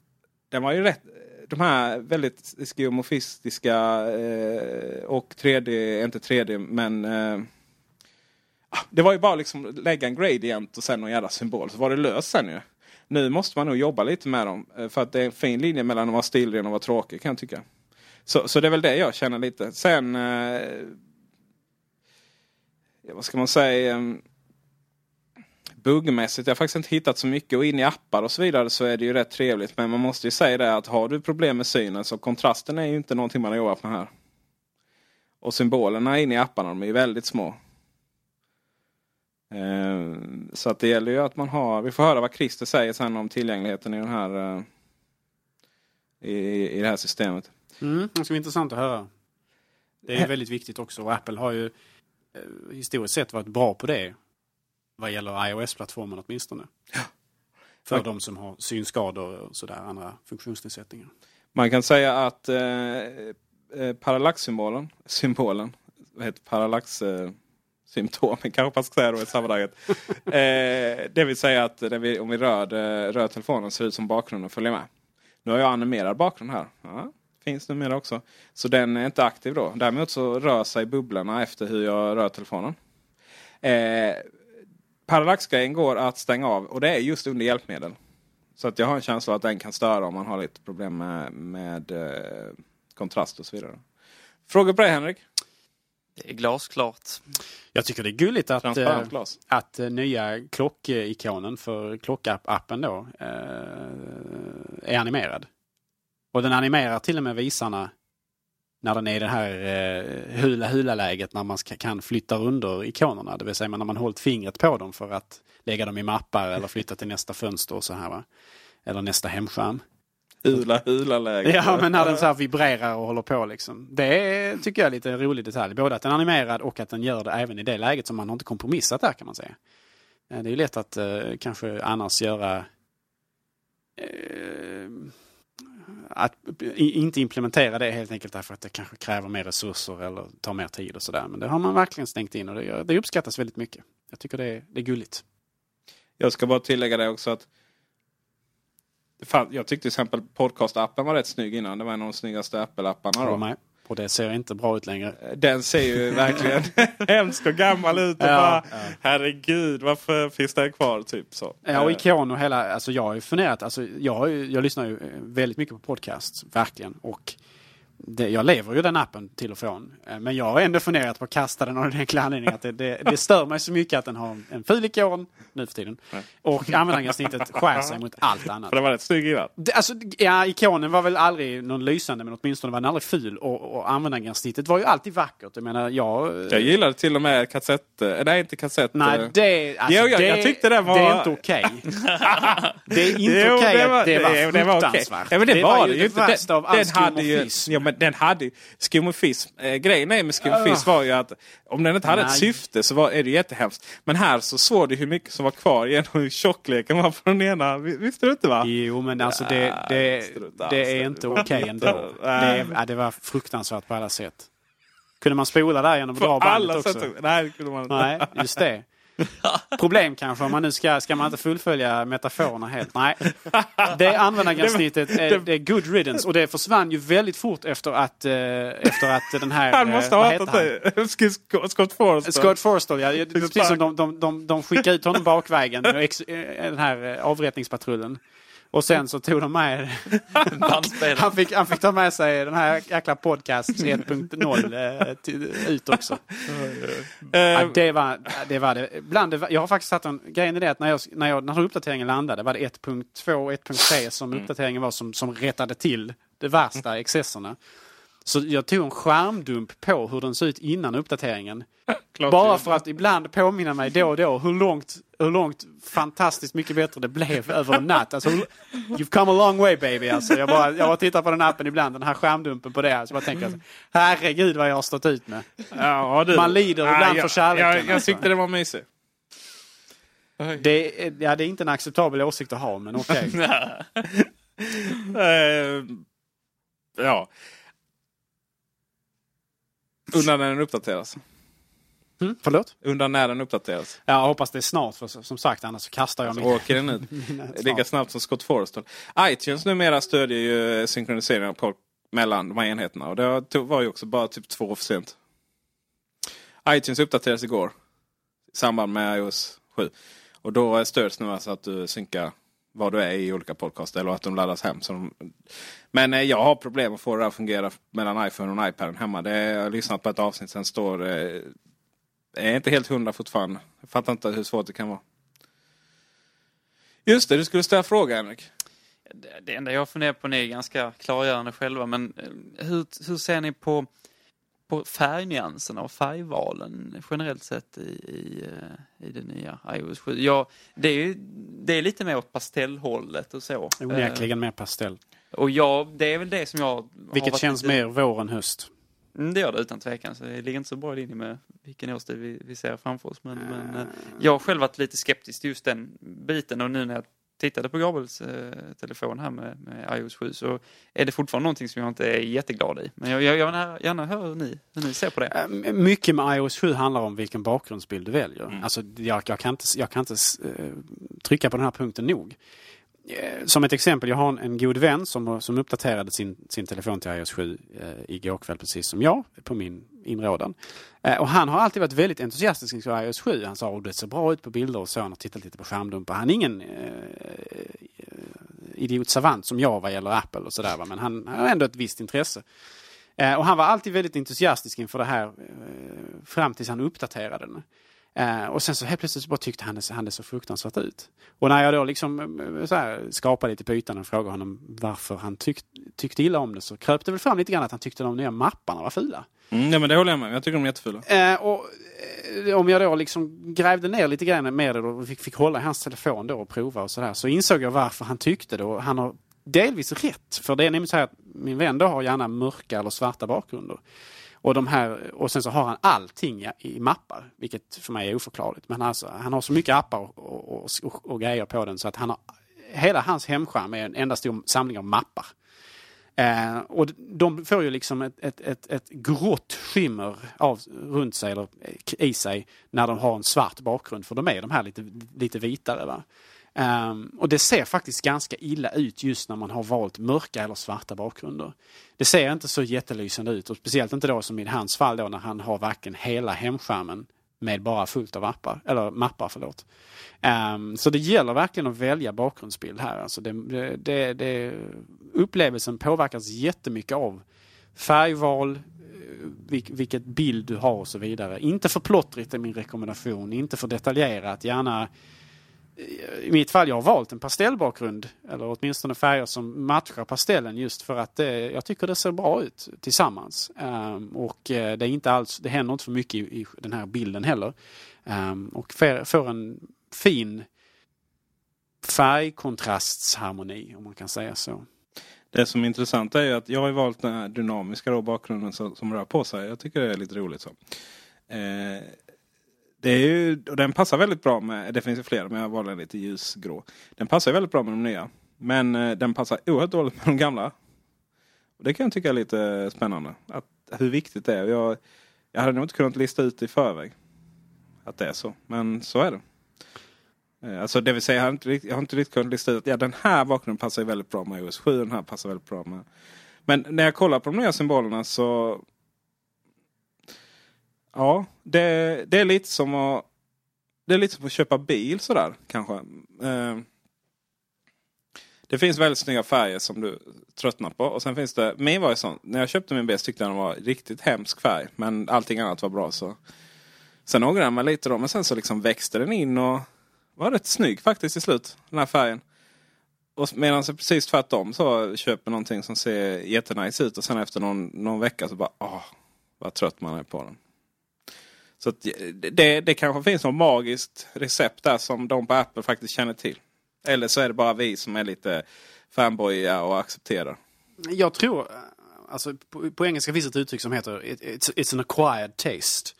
den var ju rätt de här väldigt skeumofistiska eh, och 3D, inte 3D men eh, ah, det var ju bara liksom lägga en gradient och sen någon jävla symbol så var det löst sen ju. Nu måste man nog jobba lite med dem eh, för att det är en fin linje mellan att vara stilren och vara tråkig kan jag tycka. Så, så det är väl det jag känner lite. Sen... Eh, vad ska man säga? Eh, buggmässigt. Jag har faktiskt inte hittat så mycket och in i appar och så vidare så är det ju rätt trevligt. Men man måste ju säga det att har du problem med synen så kontrasten är ju inte någonting man har jobbat med här. Och symbolerna inne i apparna de är ju väldigt små. Eh, så att det gäller ju att man har, vi får höra vad Christer säger sen om tillgängligheten i den här eh, i, i det här systemet. Mm, det ska bli intressant att höra. Det är väldigt viktigt också och Apple har ju eh, historiskt sett varit bra på det vad gäller iOS-plattformen åtminstone. Ja. För Man... de som har synskador och sådär, andra funktionsnedsättningar. Man kan säga att eh, eh parallaxsymbolen, symbolen, vad heter parallax... Eh, symptomen kanske man ska säga då i sammanhanget. [LAUGHS] eh, det vill säga att vi, om vi rör, rör telefonen ser ut som bakgrunden följer med. Nu har jag animerad bakgrund här. Ja, finns numera också. Så den är inte aktiv då. Däremot så rör sig bubblorna efter hur jag rör telefonen. Eh, Parallaxgrejen går att stänga av och det är just under hjälpmedel. Så att jag har en känsla att den kan störa om man har lite problem med, med eh, kontrast och så vidare. Frågor på dig Henrik? Det är glasklart. Jag tycker det är gulligt att, äh, att äh, nya klockikonen för klockappen då äh, är animerad. Och den animerar till och med visarna när den är i det här eh, hula-hula-läget när man ska, kan flytta under ikonerna. Det vill säga när man hållit fingret på dem för att lägga dem i mappar eller flytta till nästa fönster och så här. Va? Eller nästa hemskärm. Hula hula-läge. Ja, men när den så här vibrerar och håller på liksom. Det är, tycker jag är lite rolig detalj. Både att den är animerad och att den gör det även i det läget som man har inte kompromissat där kan man säga. Eh, Det är ju lätt att eh, kanske annars göra eh, att inte implementera det helt enkelt därför att det kanske kräver mer resurser eller tar mer tid och sådär. Men det har man verkligen stängt in och det, det uppskattas väldigt mycket. Jag tycker det är, det är gulligt. Jag ska bara tillägga det också att fan, jag tyckte till exempel podcastappen var rätt snygg innan. Det var en av de snyggaste Apple-apparna. Då. med. Och det ser inte bra ut längre. Den ser ju verkligen [LAUGHS] hemsk och gammal ut. Och Ja, bara, ja. Herregud, varför finns det kvar? Typ så. Ja, och Eh, ikon och hela, alltså jag har ju funderat, alltså jag, ju, jag lyssnar ju eh, väldigt mycket på podcasts, verkligen. Och det, jag lever ju den appen till och från. Eh, Men jag har ändå funderat på att kasta den av den enkla anledningen att det, det, det stör mig så mycket att den har en ful ikon nu för tiden. Och användargränssnittet skär sig mot allt annat. För den var rätt snygg innan. Det, alltså, ja, ikonen var väl aldrig någon lysande men åtminstone var den aldrig ful och, och användargränssnittet var ju alltid vackert. Jag menar, jag... Jag gillade till och med kassett... eh, Nej, inte kassett. Nej, eh, det, alltså, Jo, jag- det, jag tyckte det var- det är inte okej. det är inte okej det var- att det var det- det var fruktansvärt. Ja, men det, var det ju ju det värsta av all den skumofism. Men den hade skumofism. Eh, grejen är med skumofism var ju att om den inte hade ett Nej. syfte så var, är det jättehemskt. Men här så såg du hur mycket som var kvar genom hur tjockleken var på den ena. Vi- Visste du inte va? Jo, men alltså det, det, strunt det är inte okej ändå. Det, Nej. är- ja, det var fruktansvärt på alla sätt. Kunde man spola där genom att På dra bandet alla också? sätt. Nej, det kunde man inte. Nej, just det. [LAUGHS] Problem kanske om man nu ska, ska man inte fullfölja metaforerna helt. Nej, [LAUGHS] det användargränssnittet är, det är good riddance och det försvann ju väldigt fort efter att, eh, efter att den här... Han måste eh, ha hatat [LAUGHS] det. Scott- Forrester. Scott Forstall, ja. Precis som de, de, de, de skickade ut honom bakvägen, eh, den här avrättningspatrullen. Och sen så tog de med... [LAUGHS] Han fick, han fick ta med sig den här jäkla podcast 1.0 eh, ut också. Eh, Ja, det, var, det var det. Bland det var, jag har faktiskt satt en... Grejen är det att när, jag, när, jag, när uppdateringen landade var det 1.2 och 1.3 som uppdateringen var som, som rättade till de värsta excesserna. Så jag tog en skärmdump på hur den såg ut innan uppdateringen. klart Bara för att ibland påminna mig då och då hur långt, hur långt fantastiskt mycket bättre det blev över en natt. Alltså, you've come a long way baby. Alltså, jag, bara, jag bara tittar på den appen ibland, den här skärmdumpen på det. Alltså, bara tänker, alltså, herregud vad jag har stått ut med. Ja, du. Man lider ibland jag, för kärleken, Jag, jag alltså. tyckte det var mysigt. Det är, ja, det är inte en acceptabel åsikt att ha, men okej. [LAUGHS] Eh, ja. Undrar när den uppdateras. Mm, förlåt? Undrar när den uppdateras. Ja, jag hoppas det är snart, för som sagt annars kastar jag mig. Åker den ut? [LAUGHS] Lika snabbt som Scott Forrester. iTunes numera stödjer ju synkronisering av folk mellan de här enheterna. Och det var ju också bara typ två år för sent. iTunes uppdaterades igår. I samband med iOS 7. Och då stöds nu alltså att du synkar vad du är i olika podcaster eller att de laddas hem. Så de... Men eh, jag har problem att få det att fungera mellan iPhone och iPad hemma. Det är, jag har lyssnat på ett avsnitt sen står eh, är inte helt hundra fortfarande. Jag fattar inte hur svårt det kan vara. Just det, du skulle ställa frågan Henrik. Det- Det enda jag funderar på, ni är ganska klargörande själva, men eh, hur, hur ser ni på, på färgnyanserna och färgvalen generellt sett i, i, eh, i det nya iOS 7? Ja, det är det är lite mer åt pastellhållet och så. Onekligen mer pastell. Eh, Och ja, det är väl det som jag Vilket känns lite- mer vår än höst. Mm, det gör det utan tvekan, så det ligger inte så bra i linje med vilken årstid vi, vi ser framför oss. Men, men eh, jag har själv varit lite skeptisk till just den biten och nu när jag tittade på Gabriels eh, telefon här med, med iOS 7 så är det fortfarande någonting som jag inte är jätteglad i. Men jag, jag, jag gärna- gärna höra hur ni, hur ni ser på det. Eh, Mycket med iOS 7 handlar om vilken bakgrundsbild du väljer. Mm. Alltså, jag, jag kan inte, jag kan inte eh, trycka på den här punkten nog. Eh, som ett exempel, jag har en, en god vän som, som uppdaterade sin, sin telefon till iOS 7 eh, igår kväll precis som jag, på min inrådan. Eh, och han har alltid varit väldigt entusiastisk inför iOS 7. Han sa att det ser bra ut på bilder och så. Han har tittat lite på skärmdumpar. Han är ingen eh, eh idiot savant som jag vad gäller Apple och sådär. Men han har ändå ett visst intresse. Eh, och han var alltid väldigt entusiastisk inför det här eh, fram tills han uppdaterade den. Eh, och sen så helt plötsligt så bara tyckte han han det så fruktansvärt ut. Och när jag då liksom eh, så här, skapade lite på ytan och frågade honom varför han tyck, tyckte illa om det så kröp det väl fram lite grann att han tyckte de nya mapparna var fula. Mm, nej, men det håller jag med. Jag tycker de är jättefula. Eh, och eh, om jag då liksom grävde ner lite grann med det och fick, fick hålla i hans telefon då och prova och sådär så insåg jag varför han tyckte det och han har delvis rätt. För det är nämligen så här att min vän då har gärna mörka eller svarta bakgrunder. Och, de här, och sen så har han allting i, mappar, vilket för mig är oförklarligt. Men alltså, han har så mycket appar och, och, och, och grejer på den så att han har, hela hans hemskärm är en enda stor samling av mappar. Eh, och de får ju liksom ett, ett, ett, ett grått skimmer av, runt sig eller i sig när de har en svart bakgrund för de är de här lite, lite vitare. Va? Um, och det ser faktiskt ganska illa ut just när man har valt mörka eller svarta bakgrunder. Det ser inte så jättelysande ut och speciellt inte då som i hans fall då när han har varken hela hemskärmen med bara fullt av appar, eller mappar. Förlåt. Um, så det gäller verkligen att välja bakgrundsbild här. Alltså det, det, det, upplevelsen påverkas jättemycket av färgval, eh, vilket bild du har och så vidare. Inte för plottrigt är min rekommendation, inte för detaljerat. Gärna i mitt fall, jag har valt en pastellbakgrund eller åtminstone färger som matchar pastellen just för att det, jag tycker det ser bra ut tillsammans. Um, och eh, det, är inte alls, det händer inte för mycket i, i den här bilden heller. Um, och får en fin färgkontrastsharmoni om man kan säga så. Det som är intressant är att jag har valt den här dynamiska då, bakgrunden som, som rör på sig. Jag tycker det är lite roligt. så. Eh, det är ju, och den passar väldigt bra med, det finns ju flera men jag valde en lite ljusgrå. Den passar väldigt bra med de nya. Men eh, den passar oerhört dåligt med de gamla. Och det kan jag tycka är lite spännande. Att, hur viktigt det är. Jag, jag hade nog inte kunnat lista ut i förväg. Att det är så. Men så är det. Eh, alltså det vill säga jag har inte, jag har inte riktigt kunnat lista ut att ja, den här bakgrunden passar väldigt bra med OS 7. Den här passar väldigt bra med. Men när jag kollar på de nya symbolerna så Ja, det, det är lite som att det är lite som att köpa bil sådär kanske. Eh, det finns väldigt snygga färger som du tröttnar på. Och sen finns det, min var ju sån, när jag köpte min bil tyckte jag den var riktigt hemsk färg. Men allting annat var bra. så Sen ångrade jag mig lite då. Men sen så liksom växte den in och var rätt snygg faktiskt i slut. Den här färgen. Och medan jag precis tvärtom så köper någonting som ser jättenice ut. Och sen efter någon, någon vecka så bara, åh, vad trött man är på den. Så eh, det, det kanske finns något magiskt recept där som de på Apple faktiskt känner till. Eller så är det bara vi som är lite fanboyiga och accepterar. Jag tror, eh, alltså på, på engelska finns ett uttryck som heter it's, it's an acquired taste.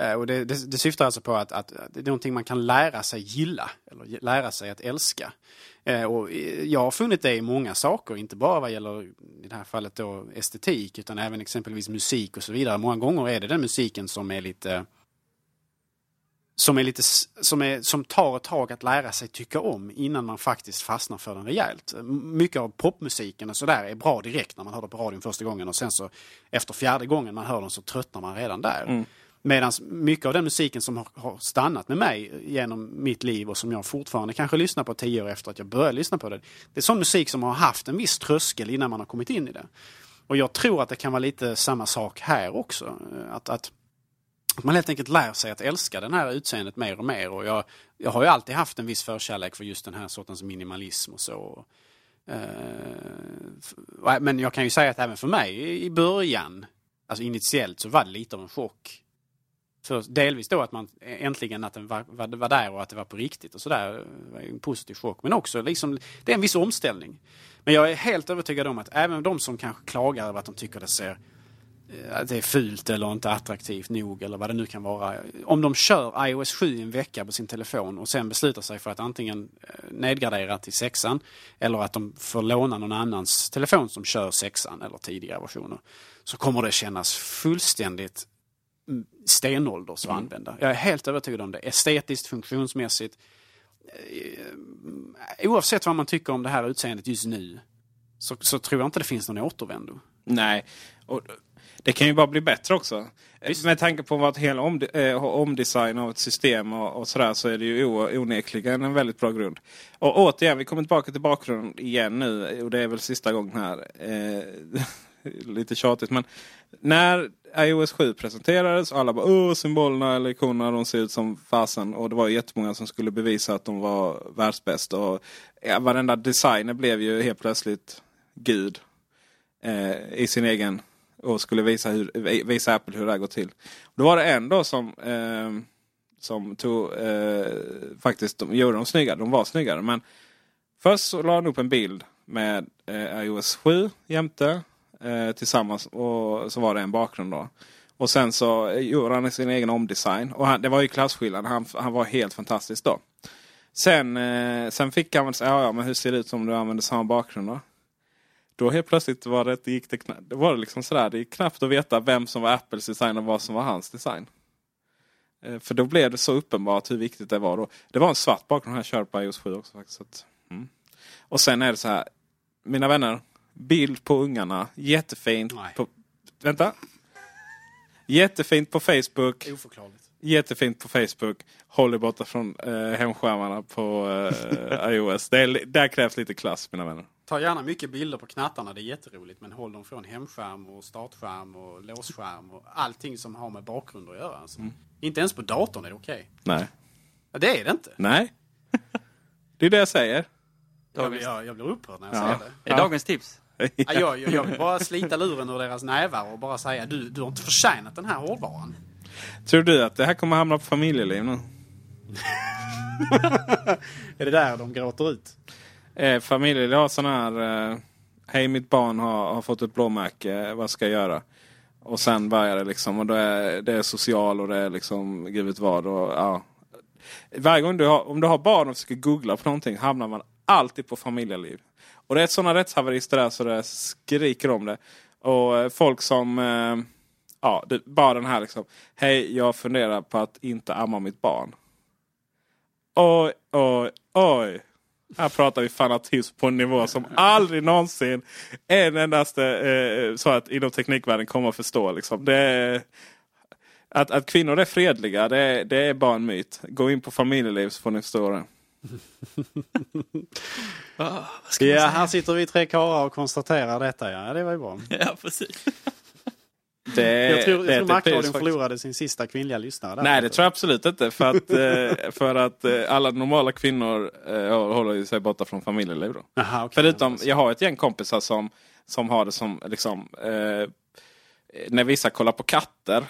Uh, och det, det, det, syftar alltså på att, att, det är någonting man kan lära sig gilla, eller lära sig att älska. Uh, och jag har funnit det i många saker, inte bara vad gäller i det här fallet då estetik, utan även exempelvis musik och så vidare. Många gånger är det den musiken som är lite som, är lite, som, är, som tar ett tag att lära sig tycka om innan man faktiskt fastnar för den rejält. Mycket av popmusiken och sådär är bra direkt när man hör det på radion första gången och sen så efter fjärde gången man hör den så tröttnar man redan där. Mm. Medan mycket av den musiken som har, har, stannat med mig genom mitt liv och som jag fortfarande kanske lyssnar på tio år efter att jag började lyssna på det. Det är sån musik som har haft en viss tröskel innan man har kommit in i det. Och jag tror att det kan vara lite samma sak här också. Att, att att man helt enkelt lär sig att älska den här utseendet mer och mer. Och jag, jag har ju alltid haft en viss förkärlek för just den här sortens minimalism och så. Uh, men jag kan ju säga att även för mig i början, alltså initiellt, så var det lite av en chock. För delvis då att man äntligen att den var, var, var där och att det var på riktigt och sådär. Eh, en positiv chock. Men också liksom, det är en viss omställning. Men jag är helt övertygad om att även de som kanske klagar över att de tycker det ser Eh, det är fult eller inte attraktivt nog eller vad det nu kan vara. Om de kör iOS 7 i en vecka på sin telefon och sen beslutar sig för att antingen eh, nedgradera till sexan eller att de får låna någon annans telefon som kör sexan eller tidigare versioner. Så kommer det kännas fullständigt mm, stenålders att mm. använda. Jag är helt övertygad om det. Estetiskt, funktionsmässigt. Eh, oavsett vad man tycker om det här utseendet just nu så, så tror jag inte det finns någon återvändo. Nej, och det kan ju bara bli bättre också. Visst. Med tanke på vad hela om, eh, omdesign av ett system och, och sådär så är det ju onekligen en väldigt bra grund. Och återigen, vi kommer tillbaka till bakgrunden igen nu och det är väl sista gången här. Eh, [LAUGHS] lite tjatigt men när iOS 7 presenterades och alla bara åh symbolerna eller ikonerna de ser ut som fasen. Och det var jättemånga som skulle bevisa att de var världsbäst. Och ja, varenda designer blev ju helt plötsligt gud. Eh, I sin egen och skulle visa, hur, visa Apple hur det här går till. Då var det en då som, eh, som tog, eh, faktiskt de, gjorde dem snyggare. De var snyggare. Men först så la han upp en bild med eh, iOS 7 jämte eh, tillsammans. Och så var det en bakgrund då. Och sen så eh, gjorde han sin egen omdesign. Och han, det var ju klasskillnad. Han, han var helt fantastisk då. Sen, eh, sen fick han väl säga, ja, ja men hur ser det ut om du använder samma bakgrund då? Då helt plötsligt var det, gick det, det var det liksom sådär, det gick knappt att veta vem som var Apples design och vad som var hans design. Eh, för då blev det så uppenbart hur viktigt det var. Då. Det var en svart bakgrund här körde på iOS 7 också. faktiskt. Att, mm. Och sen är det så här, mina vänner, bild på ungarna, jättefint. På, vänta. Jättefint på Facebook. Oförklarligt. Jättefint på Facebook. Håller borta från eh, hemskärmarna på eh, [LAUGHS] iOS. Det är, där krävs lite klass mina vänner. Ta gärna mycket bilder på knattarna, det är jätteroligt. Men håll dem från hemskärm och startskärm och låsskärm och allting som har med bakgrund att göra. Alltså. Inte ens på datorn är det okej. Nej. Ja, det är det inte. Nej. det är det jag säger. Jag, jag, jag blir upprörd när jag Ja. säger det. Är dagens tips? Ja, jag, jag, jag vill bara slita luren ur deras nävar och bara säga du, du har inte förtjänat den här hårdvaran. Tror du att det här kommer hamna på familjeliv nu? [LAUGHS] Är det där de gråter ut? Eh, familjeliv har sån här... Eh, Hej mitt barn har, har fått ett blåmärke. Eh, vad ska jag göra? Och sen börjar det liksom. Och då är, det är social och det är liksom gud vet vad. Och, ja. Varje gång du har, om du har barn och försöker googla på någonting hamnar man alltid på familjeliv. Och det är sådana rättshaverister där så det skriker om det. Och eh, folk som... Eh, ja, det, bara den här liksom. Hej, jag funderar på att inte amma mitt barn. Oj, oj, oj. Här pratar vi fanatism på en nivå som aldrig någonsin en endaste eh, så att inom teknikvärlden kommer att förstå. Liksom. Det är, att, att kvinnor är fredliga, det är, det är bara en myt. Gå in på familjeliv så får ni förstå det. [LAUGHS] Ja, här sitter vi tre karlar och konstaterar detta. Ja, det var ju bra. [LAUGHS] Ja, precis. Det Jag tror, det jag tror pris faktiskt. förlorade sin sista kvinnliga lyssnare. där. Nej, det tror jag absolut inte. För att, eh, för att eh, alla normala kvinnor eh, håller sig borta från familjeliv. Då. Aha, okej. Förutom, jag har ett gäng kompisar som, som har det som, liksom, eh, när vissa kollar på katter,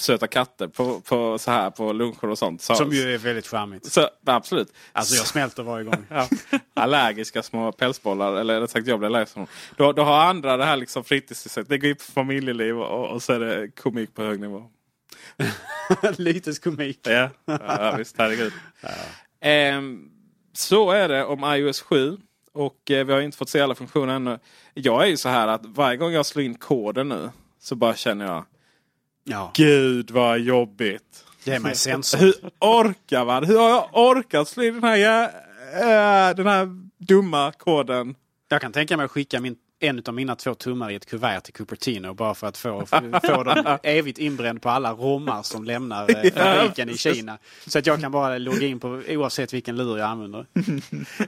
söta katter på, på, så här, på luncher och sånt. Så, Som ju är väldigt charmigt. så, absolut. Alltså jag smälter varje gång. Ja, allergiska små pälsbollar, eller rätt sagt jag blir allergisk. Då, då har andra det här liksom fritidssättet. Det går in på familjeliv och, och så är det komik på hög nivå. [LAUGHS] Lyteskomik. Ja, ja visst, herregud. Ehm, så är det om iOS 7. Och eh, vi har inte fått se alla funktioner ännu. Jag är ju så här att varje gång jag slår in koden nu så bara känner jag Ja, Gud vad jobbigt. ge mig sensor. Hur orkar man? Hur har jag orkat slå in den här, äh, den här dumma koden? Jag kan tänka mig att skicka min, en av mina två tummar i ett kuvert till Cupertino bara för att få, få dem [LAUGHS] evigt inbränd på alla rommar som lämnar eh, [LAUGHS] fabriken i Kina. Så att jag kan bara logga in på oavsett vilken lur jag använder. [LAUGHS]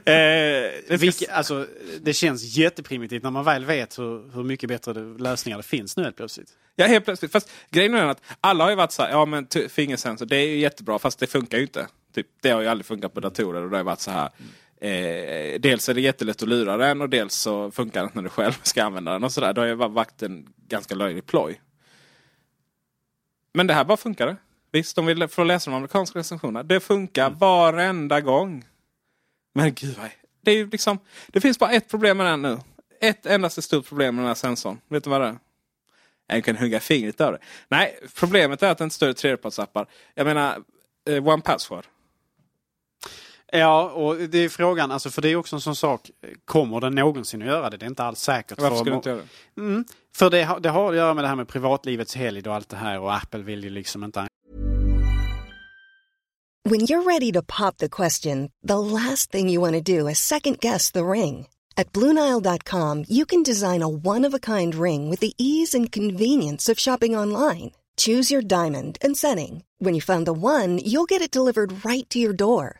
Eh, Vilke, alltså, det känns jätteprimitivt när man väl vet hur, hur mycket bättre lösningar det finns nu helt plötsligt. Ja, helt plötsligt. Fast grejen är den att alla har ju varit så här, ja men fingersensor, det är ju jättebra fast det funkar ju inte. Typ, det har ju aldrig funkat på datorer och det har varit så här. Eh, dels är det jättelätt att lura den och dels så funkar det inte när du själv ska använda den och sådär. Det har ju varit en ganska löjlig ploj. Men det här bara funkar. Visst, de vill få läsa de amerikanska recensionerna. Det funkar varenda gång. Men gud. Det, är ju liksom, det finns bara ett problem med den nu. Ett endaste stort problem med den här sensorn. Vet du vad det är? Jag kan hugga fingret av det. Nej, problemet är att det inte i tredjepartsappar. Jag menar, eh, One Password. Ja, och det är frågan, alltså, för det är också en sån sak, kommer den någonsin att göra det? Det är inte alls säkert. Varför för, skulle du inte göra det? Mm, för det, har- det har att göra med det här med privatlivets helgd och allt det här och Apple vill ju liksom inte When you're ready to pop the question, the last thing you want to do is second guess the ring. At Bluenile.com, you can design a one of a kind ring with the ease and convenience of shopping online. Choose your diamond and setting. When you find the one, you'll get it delivered right to your door.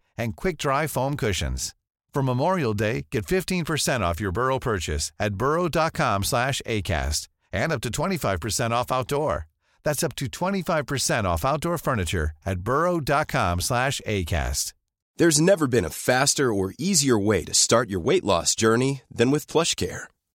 and quick-dry foam cushions. For Memorial Day, get 15% off your Burrow purchase at burrow.com slash ACAST and up to 25% off outdoor. That's up to 25% off outdoor furniture at burrow.com slash ACAST. There's never been a faster or easier way to start your weight loss journey than with PlushCare.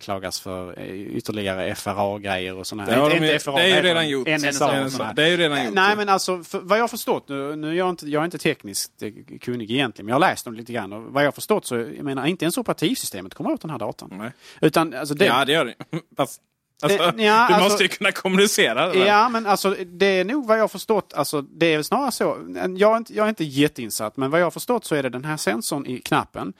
Klagas för eh, ytterligare FRA-grejer och sådana här. de ju- FRA, det är ju redan de? gjort. NSA och såna. Det är ju redan gjort. Nej men alltså, för, vad jag har förstått, nu, nu är jag, inte, jag är inte tekniskt eh, kunnig egentligen, men jag har läst det lite grann. Och vad jag har förstått så, jag menar inte ens operativsystemet kommer åt den här datorn. Nej. Utan alltså det... Ja, det gör det. [LAUGHS] Fast, alltså, ja, du alltså- måste ju kunna kommunicera. väl? Ja, men alltså det är nog vad jag har förstått, alltså det är snarare så, jag är, inte, jag är inte jätteinsatt, men vad jag har förstått så är det den här sensorn i knappen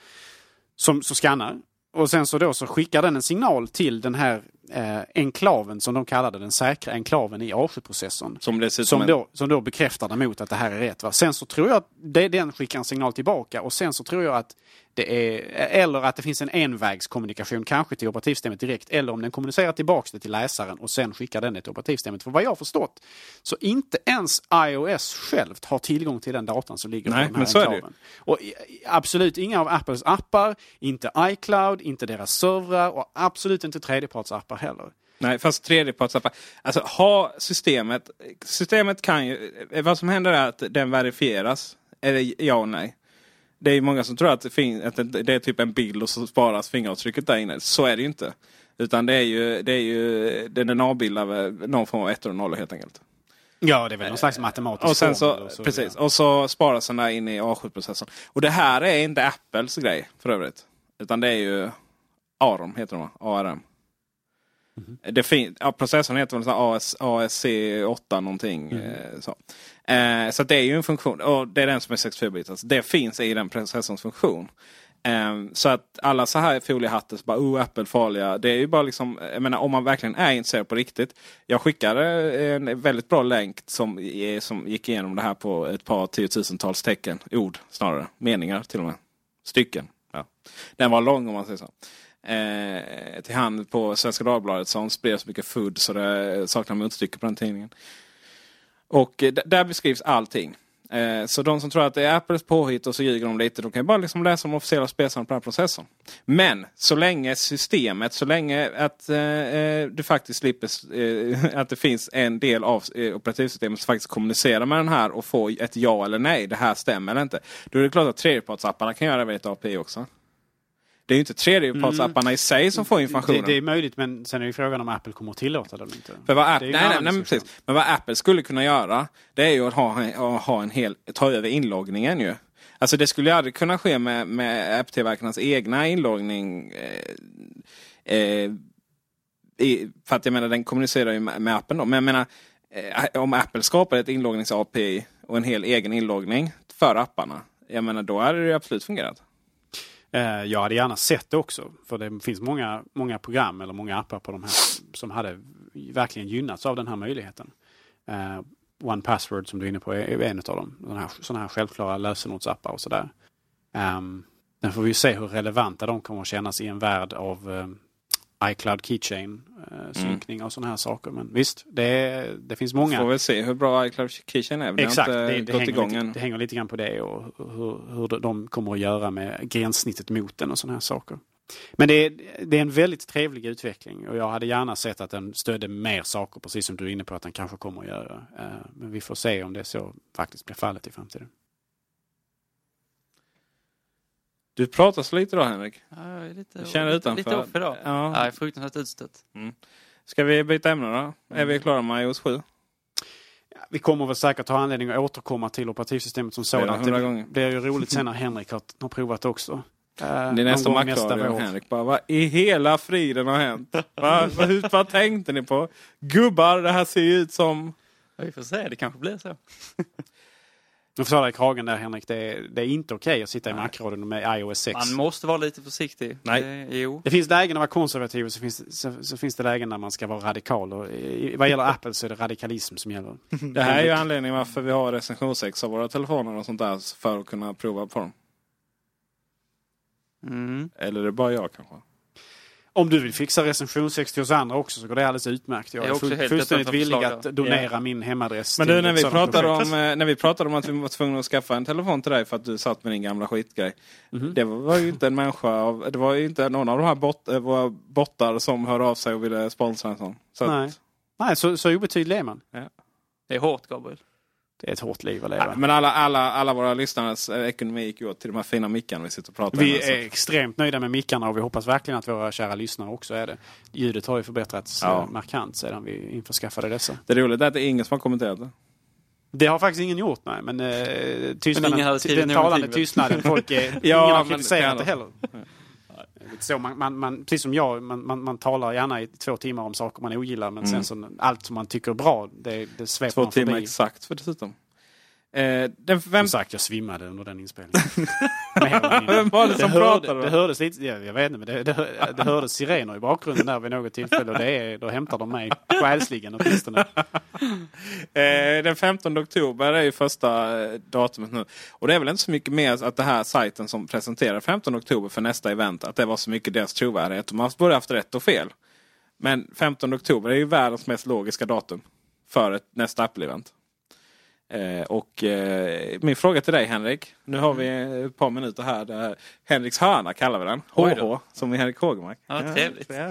som skannar. Och sen så då så skickar den en signal till den här eh, enklaven som de kallade den säkra enklaven i A7-processorn. Som dessutom Som en- då, som då bekräftar den mot att det här är rätt. Va? Sen så tror jag att det, den skickar en signal tillbaka och sen så tror jag att det är, eller att det finns en envägskommunikation, kanske till operativsystemet direkt, eller om den kommunicerar tillbaks det till läsaren och sen skickar den det till operativsystemet. För vad jag har förstått, så inte ens iOS självt har tillgång till den datan som ligger Nej, på den här men så är det enklaven. Och absolut inga av Apples appar, inte iCloud, inte deras servrar och absolut inte tredjepartsappar heller. Nej, fast tredjepartsappar. Alltså ha systemet. Systemet kan ju... Vad som händer är att den verifieras. Är det ja och nej? Det är många som tror att det, fin- att det är typ en bild och så sparas fingeravtrycket där inne. Så är det ju inte. Utan det är ju, det är ju den avbildar någon form av ettor och nollor helt enkelt. Ja, det är väl någon slags matematisk Och sen så, och precis. Och så sparas den där in i A7-processorn. Och det här är inte Apples grej för övrigt. Utan det är ju ARM heter de va? ARM. Det fin- ja, processorn heter väl AS, ASC8 någonting. Eh, så. Eh, så det är ju en funktion. Och det är den som är 64-bitars. Det finns i den processorns funktion. Eh, så att alla så här foliehattar, så bara oh Apple farliga. Det är ju bara liksom, jag menar om man verkligen är intresserad på riktigt. Jag skickade en väldigt bra länk som, som gick igenom det här på ett par tiotusentals tecken. Ord snarare. Meningar till och med. Stycken. Ja. Den var lång om man säger så. Eh, till hand på Svenska Dagbladet som spred så mycket food så det saknar motstycke på den tidningen. Och eh, där beskrivs allting. Eh, så de som tror att det är Apples påhitt och så ljuger de lite. De kan ju bara liksom läsa de officiella spelare på den här processorn. Men så länge systemet, så länge att eh, eh du faktiskt slipper eh, [LAUGHS] att det finns en del av eh, operativsystemet som faktiskt kommunicerar med den här och får ett ja eller nej. Det här stämmer eller inte. Då är det klart att tredjepartsapparna kan göra det via ett API också. Det är ju inte tredjepartsapparna i sig som får informationen. Det, det är möjligt, men sen är ju frågan om Apple kommer att tillåta det eller inte. För vad Apple, nej, nej, nej, precis. Men vad Apple skulle kunna göra det är ju att ha, att ha en hel, ta över inloggningen ju. Alltså det skulle ju aldrig kunna ske med, med app-tillverkarnas egna inloggning. Eh, eh, i, för att jag menar den kommunicerar ju med, med appen då. Men jag menar eh, om Apple skapar ett inloggnings-API och en hel egen inloggning för apparna. Jag menar då hade det ju absolut fungerat. Eh, jag hade gärna sett det också. För det finns många, många program eller många appar på de här som hade verkligen gynnats av den här möjligheten. Eh, One Password som du är inne på är en av dem. Sådana här, här självklara lösenordsappar och sådär. Um, sen får vi se hur relevanta de kommer att kännas i en värld av eh, iCloud Keychain eh, synkning och sådana här saker. Men visst, det, det finns många. Får vi se hur bra iCloud Keychain är. Vi har Exakt, inte det, det, gått hänger igång lite, än. det hänger lite grann på det och hur, hur de kommer att göra med gränssnittet mot den och sådana här saker. Men det är, det är en väldigt trevlig utveckling och jag hade gärna sett att den stödde mer saker, precis som du är inne på att den kanske kommer att göra. Eh, Men vi får se om det så faktiskt blir fallet i framtiden. Du pratar så lite då Henrik. Ja, jag är lite, Jag känner utanför. Lite off idag. Ja. Ja. Jag är fruktansvärt utstött. Ska vi byta ämne då? Är vi klara med iOS 7? Vi kommer väl säkert ha anledning att återkomma till operativsystemet som sådant. Det blir ju roligt sen när [LAUGHS] Henrik har, har provat också. Eh, Det är nästa vår. Henrik. Bara, vad i hela friden har hänt? Va? Vad, hur, vad tänkte ni på? Gubbar, det här ser ju ut som... Vi får se, det kanske blir så. [LAUGHS] Du får ta dig i kragen där Henrik. Det är, det är inte okej att sitta i Macradion med iOS 6. Man måste vara lite försiktig. Nej. Det, jo. Det finns lägen att vara konservativ och så finns, så, så finns det lägen där man ska vara radikal. Och i, vad gäller Apple så är det radikalism som gäller. [LAUGHS] Det här är ju anledningen varför vi har recensionsex av våra telefoner och sånt där. För att kunna prova på dem. Mm. Eller är det bara jag kanske? Om du vill fixa recensionsex till oss andra också så går det alldeles utmärkt. Jag Jag är är också full, helt fullständigt villig att donera Ja. min hemadress Men du, när vi, pratade projekt. om, eh, när vi pratade om att vi var tvungna att skaffa en telefon till dig för att du satt med din gamla skitgrej. Mhm. Det var ju inte en människa av, det var ju inte någon av de här bot, eh, våra bottar som hör av sig och ville sponsra en sån. Så att- Nej, Nej så, så obetydlig är man. Det är hårt, Gabriel. Det är ett hårt liv att leva. Ja, men alla, alla, alla våra lyssnares eh, ekonomi gick åt till de här fina mickarna vi sitter och pratar Vi med. så- är extremt nöjda med mickarna och vi hoppas verkligen att våra kära lyssnare också är det. Ljudet har ju förbättrats Ja. eh, markant sedan vi införskaffade dessa. Det roliga är att det är ingen som har kommenterat det. Det har faktiskt ingen gjort, nej. Men eh, tystnaden, ingen hade skrivit den talande tystnaden. Folk är, [LAUGHS] Ja, ingen har men- kritiserat det ja. heller. Så man, man, man, precis som jag, man, man, man talar gärna i två timmar om saker man ogillar men sen så allt som man tycker är bra, det, det sveper Mm. Två man timmar förbi. exakt för dessutom. Eh, den Som fem... sagt, jag svimmade under den inspelningen. [LAUGHS] Vem var det som hörde, pratade då? Det hördes lite, ja, jag vet inte, men det, det, det hördes sirener i bakgrunden där vid något tillfälle och det är, då hämtar de mig själsligen åtminstone. [LAUGHS] Eh, den 15 oktober är ju första eh, datumet nu. Och det är väl inte så mycket mer att det här sajten som presenterar 15 oktober för nästa event, att det var så mycket deras trovärdighet. De har både haft rätt och fel. Men 15 oktober är ju världens mest logiska datum för ett, nästa Apple-event. Eh, och eh, min fråga till dig Henrik. Nu har vi ett par minuter här. Där Henriks hörna kallar vi den. HH, som i Henrik Hågemark. Ja, trevligt. Ja,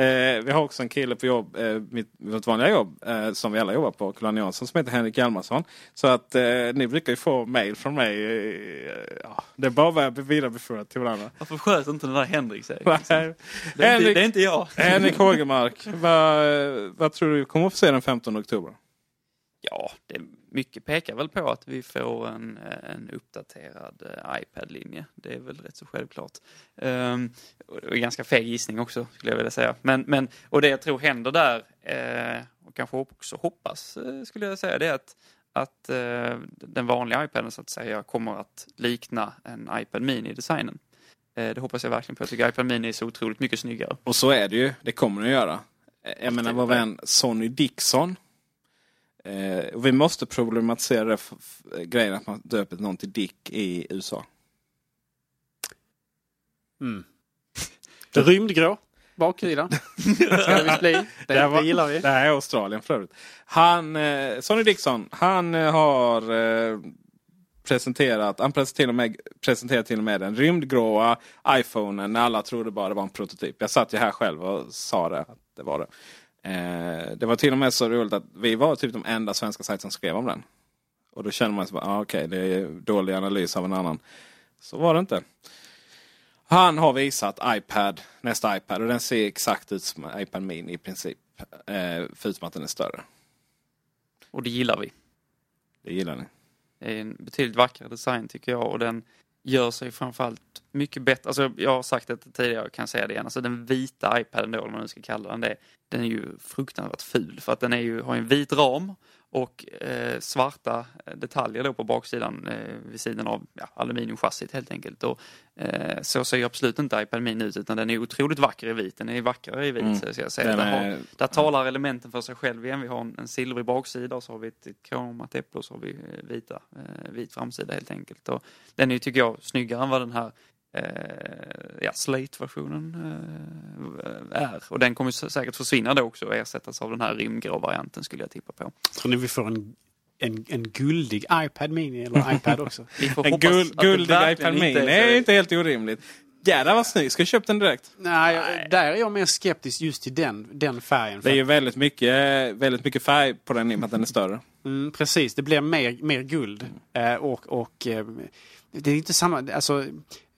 eh, vi har också en kille på jobb, eh, mitt, mitt vanliga jobb, eh, som vi alla jobbar på, Kulan Jansson, som heter Henrik Hjalmarsson. Så att eh, ni brukar ju få mail från mig. Ja, det är bara att vidarebefordra till varandra. Varför sköt inte den där Henrik sig? [LAUGHS] Det är, inte, det är inte jag. Henrik Hågemark, vad, vad tror du kommer att få se den 15 oktober? Ja, det, mycket pekar väl på att vi får en, en uppdaterad eh, iPad-linje. Det är väl rätt så självklart. Um, och en ganska feg gissning också, skulle jag vilja säga. Men, men, och det jag tror händer där, eh, och kanske också hoppas, eh, skulle jag säga, det är att, att eh, den vanliga iPaden så att säga kommer att likna en iPad Mini-designen. Eh, det hoppas jag verkligen på. Jag tycker iPad Mini är så otroligt mycket snyggare. Och så är det ju. Det kommer den att göra. Eh, Jag menar vår vän Sonny Dixon. Eh, och vi måste problematisera det grejen att man döper någon till Dick i USA. Mm. Rymdgrå baksida. [LAUGHS] Ska det bli. Det, var- det gillar vi. Det här är Australien för övrigt. Han, eh, Sonny Dixon, han eh, har eh, presenterat, han till, och med, presenterar till och med den rymdgråa iPhonen när alla trodde bara det var en prototyp. Jag satt ju här själv och sa det, att det var det. Eh, det var till och med så roligt att vi var typ de enda svenska sajter som skrev om den. Och då känner man sig bara, ah, okej det är dålig analys av en annan. Så var det inte. Han har visat iPad, nästa iPad och den ser exakt ut som iPad Mini i princip. Eh, förutom att den är större. Och det gillar vi. Det gillar ni. Det är en betydligt vackrare design tycker jag och den gör sig framförallt mycket bättre. Alltså jag har sagt det tidigare och kan säga det igen. Alltså den vita iPaden då, om man nu ska kalla den det, den är ju fruktansvärt ful för att den är ju, har en vit ram och eh, svarta detaljer då på baksidan eh, vid sidan av ja, aluminiumchassit helt enkelt. Och, eh, så ser ju absolut inte iPad Mini ut utan den är otroligt vacker i vit. Den är vackrare i vit Mm. så ska jag säga. Där, är- har, där talar elementen för sig själv igen. Vi har en, en silvrig baksida och så har vi ett, ett kromat äpple och så har vi eh, vita, eh, vit framsida helt enkelt. Och den är ju, tycker jag, snyggare än vad den här eh, ja, Slate-versionen eh, är. Och den kommer säkert försvinna då också och ersättas av den här rymdgrå varianten skulle jag tippa på. Tror ni vi får en, en, en guldig iPad Mini eller [LAUGHS] iPad också? Vi får En det guldig iPad Mini inte är så. inte helt orimligt. Jädrar vad snygg. Ska jag köpa den direkt? Nej, där är jag mer skeptisk just till den, den färgen. Det är ju väldigt mycket, väldigt mycket färg på den i och med att den är större. Mm, precis, det blir mer, mer guld. Eh, och och eh, det är inte samma, alltså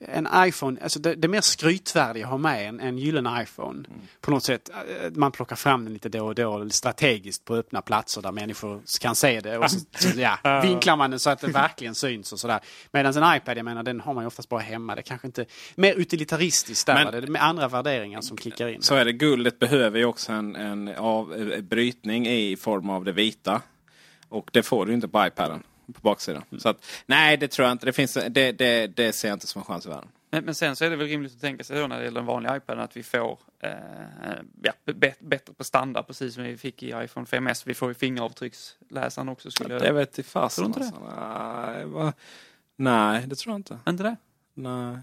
en iPhone, alltså det, det mer skrytvärdigt att ha med en, en gyllene iPhone. På något sätt, eh, man plockar fram den lite då och då strategiskt på öppna platser där människor kan se det. Och så, så, [LAUGHS] ja, vinklar man den så att det verkligen syns och sådär. Medan en iPad, jag menar den har man ju oftast bara hemma. Det kanske inte, mer utilitaristiskt där, Men- det är med andra värderingar som kickar in. Så är det. Guldet behöver ju också en, en av, eh, brytning i form av det vita. Och det får du inte på iPaden. På baksidan. Så att, nej, det tror jag inte. Det, finns, det, det, det ser jag inte som en chans i världen. Men, men sen så är det väl rimligt att tänka sig då när det gäller den vanliga iPaden att vi får eh, ja, be- bättre på standard precis som vi fick i iPhone 5S. Vi får ju fingeravtrycksläsaren också. Skulle jag... Det vet i Tror du fasen. inte det? alltså. Nej, va- nej, det tror jag inte. Inte det? Nej.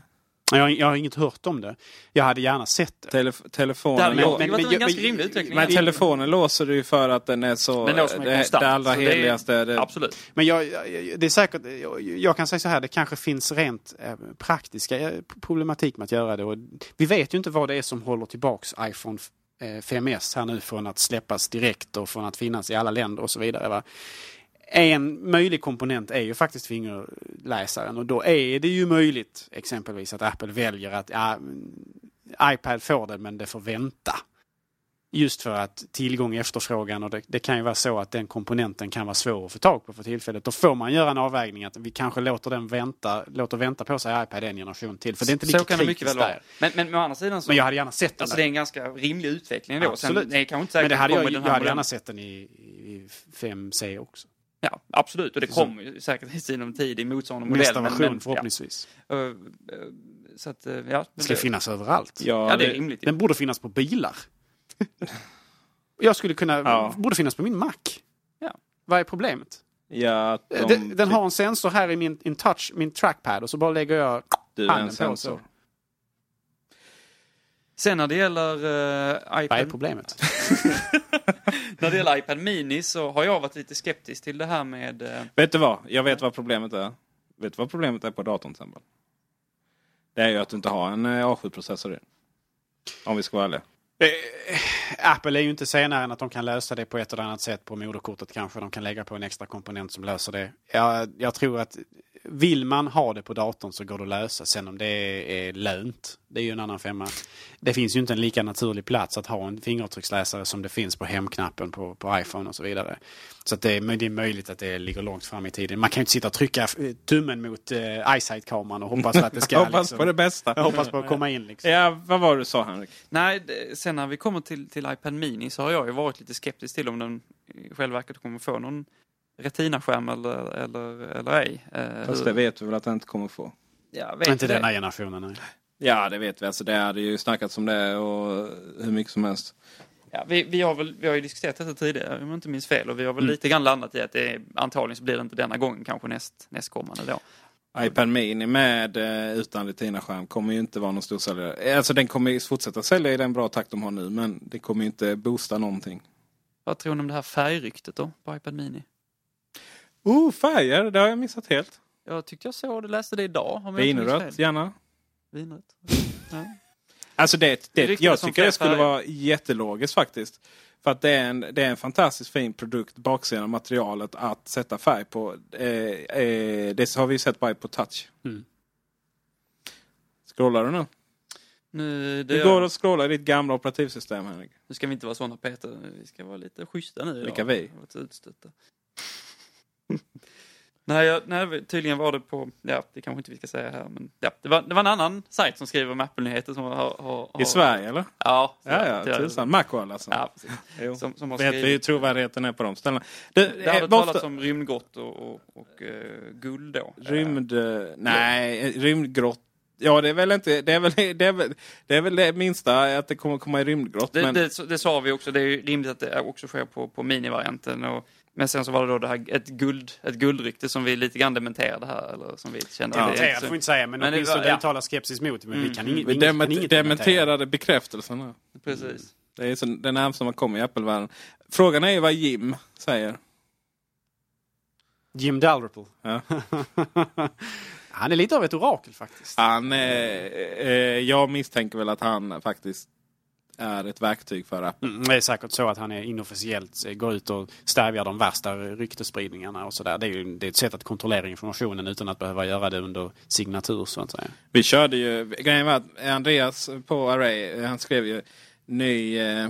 Jag, har- jag har inget hört om det. Jag hade gärna sett det. Telef telefonen, Det hade lå- varit en jag- ganska men- rimlig utveckling. men telefonen låser du ju för att den är så... Den låser det, konstant, det allra så det är- heligaste. Det, Absolut. Men jag, det är säkert, jag, jag kan säga så här, det kanske finns rent eh, praktiska eh, problematik med att göra det. Och vi vet ju inte vad det är som håller tillbaks iPhone eh, 5S här nu från att släppas direkt och från att finnas i alla länder och så vidare. Va? En möjlig komponent är ju faktiskt fingerläsaren och då är det ju möjligt exempelvis att Apple väljer att ja, mm, iPad får det men det får vänta. Just för att tillgång och efterfrågan och det, det kan ju vara så att den komponenten kan vara svår att få tag på för tillfället. Då får man göra en avvägning att vi kanske låter den vänta, låter vänta på sig iPad en generation till. För det är inte lika så kan det mycket väl vara. Men, men å andra sidan så... Men jag hade gärna sett den Alltså där. det är en ganska rimlig utveckling då. Absolut. Sen, är kanske inte Men det hade jag, jag hade gärna sett den i, i 5C också. Ja, absolut. Och det kommer ju säkert i sinom tid i motsvarande modell. Nästa version men, förhoppningsvis. Ja. Eh, eh, Så att, eh, ja. Det ska finnas överallt. Ja, Ja, det är rimligt. Den borde finnas på bilar. Jag skulle kunna, Ja. borde finnas på min Mac. Ja. Vad är problemet? ja, de, Den, den har en sensor här i min in touch, min trackpad och så bara lägger jag du handen en på så. sensor. Sen när det gäller eh, Vad är iPad, problemet? [LAUGHS] när det gäller iPad Mini så har jag varit lite skeptisk till det här med... eh, Vet du vad? Jag vet vad problemet är. Vet du vad problemet är på datorn till exempel? Det är ju att du inte har en eh, A7-processor i. Om vi ska vara ärliga. Apple är ju inte senare än att de kan lösa det på ett eller annat sätt på moderkortet kanske. De kan lägga på en extra komponent som löser det. Jag, jag tror att vill man ha det på datorn så går det att lösa. Sen om det är, är lönt, det är ju en annan femma. Det finns ju inte en lika naturlig plats att ha en fingeravtrycksläsare som det finns på hemknappen på, på iPhone och så vidare. Så att det, är, det är möjligt att det ligger långt fram i tiden. Man kan ju inte sitta och trycka eh, tummen mot eh, eyesight-kameran och hoppas att det ska... [LAUGHS] Hoppas liksom, på det bästa. Hoppas på att komma in liksom. Ja, vad var det du sa Henrik? Nej, sen när vi kommer till, till iPad Mini så har jag ju varit lite skeptisk till om den i själva verket kommer få någon Retina-skärm eller, eller, eller ej. Eh, Fast hur- det vet vi väl att den inte kommer få. Jag vet Inte det. denna generationen. Nej. Ja, det vet vi. Alltså, det hade ju snackats om det och hur mycket som helst. Ja, vi, vi, har väl, vi har ju diskuterat detta tidigare om jag inte minns fel och vi har väl Mm. lite grann landat i att det är, antagligen så blir det inte denna gången, kanske näst, nästkommande då. iPad Mini med eh, utan Retina-skärm kommer ju inte vara någon stor säljare. Alltså den kommer ju fortsätta sälja i den bra takt de har nu men det kommer ju inte boosta någonting. Vad tror ni om det här färgryktet då på iPad Mini? Oh, färger! Det har jag missat helt. Jag tyckte jag såg det, läste det idag. Vinrött, gärna. Vinrött. [LAUGHS] Ja. Alltså det, Det det, jag tycker det fler skulle färger. vara jättelogiskt faktiskt. För att det är en, det är en fantastiskt fin produkt, baksidan av materialet, att sätta färg på. Eh, eh, det har vi sett bara på touch. Mm. Scrollar du nu? Nu, det Det går att scrolla i ditt gamla operativsystem Henrik. nu ska vi inte vara sådana Peter, vi ska vara lite schyssta nu. Vilka vi? Utstötta. Nej, jag, nej, tydligen var det på, ja det kanske inte vi ska säga här, men ja, det var, det var en annan sajt som skriver om Apple-nyheter som har... har, har I Sverige eller? Ja, Ja, ja, tusan. Macworld alltså. Ja, precis. Som, som har Vet vi hur trovärdigheten är på de ställena. Det, Det hade eh, varför- talats om rymdgott och, och, och eh, guld då. Rymd... eh, Nej, rymdgrott. Ja, det är väl inte... Det är väl det, är väl, det, är väl det minsta att det kommer komma i rymdgrott. Det, men det, det sa vi också, det är ju rimligt att det också sker på, på minivarianten. Och Men sen så var det då det här, ett, guld, ett guldrykte som vi lite grann dementerade här. Eller som vi kände. Ja. så- får vi inte säga, men, Men det åtminstone ja. uttala skepsis mot. Men vi kan, Mm. inget, Vi dement- inget dementera. dementerade bekräftelsen. här. Precis. Det är så, det närmsta man kommer i Apple-världen. Frågan är ju vad Jim säger. Jim Dalrymple. Ja. [LAUGHS] Han är lite av ett orakel faktiskt. Han, eh, eh, jag misstänker väl att han faktiskt är ett verktyg för Apple. Mm, det är säkert så att han är inofficiellt eh, går ut och stävjar de värsta ryktespridningarna och sådär. Det är ju det är ett sätt att kontrollera informationen utan att behöva göra det under signatur så att säga. Vi körde ju, grejen var att Andreas på Array, han skrev ju ny, eh,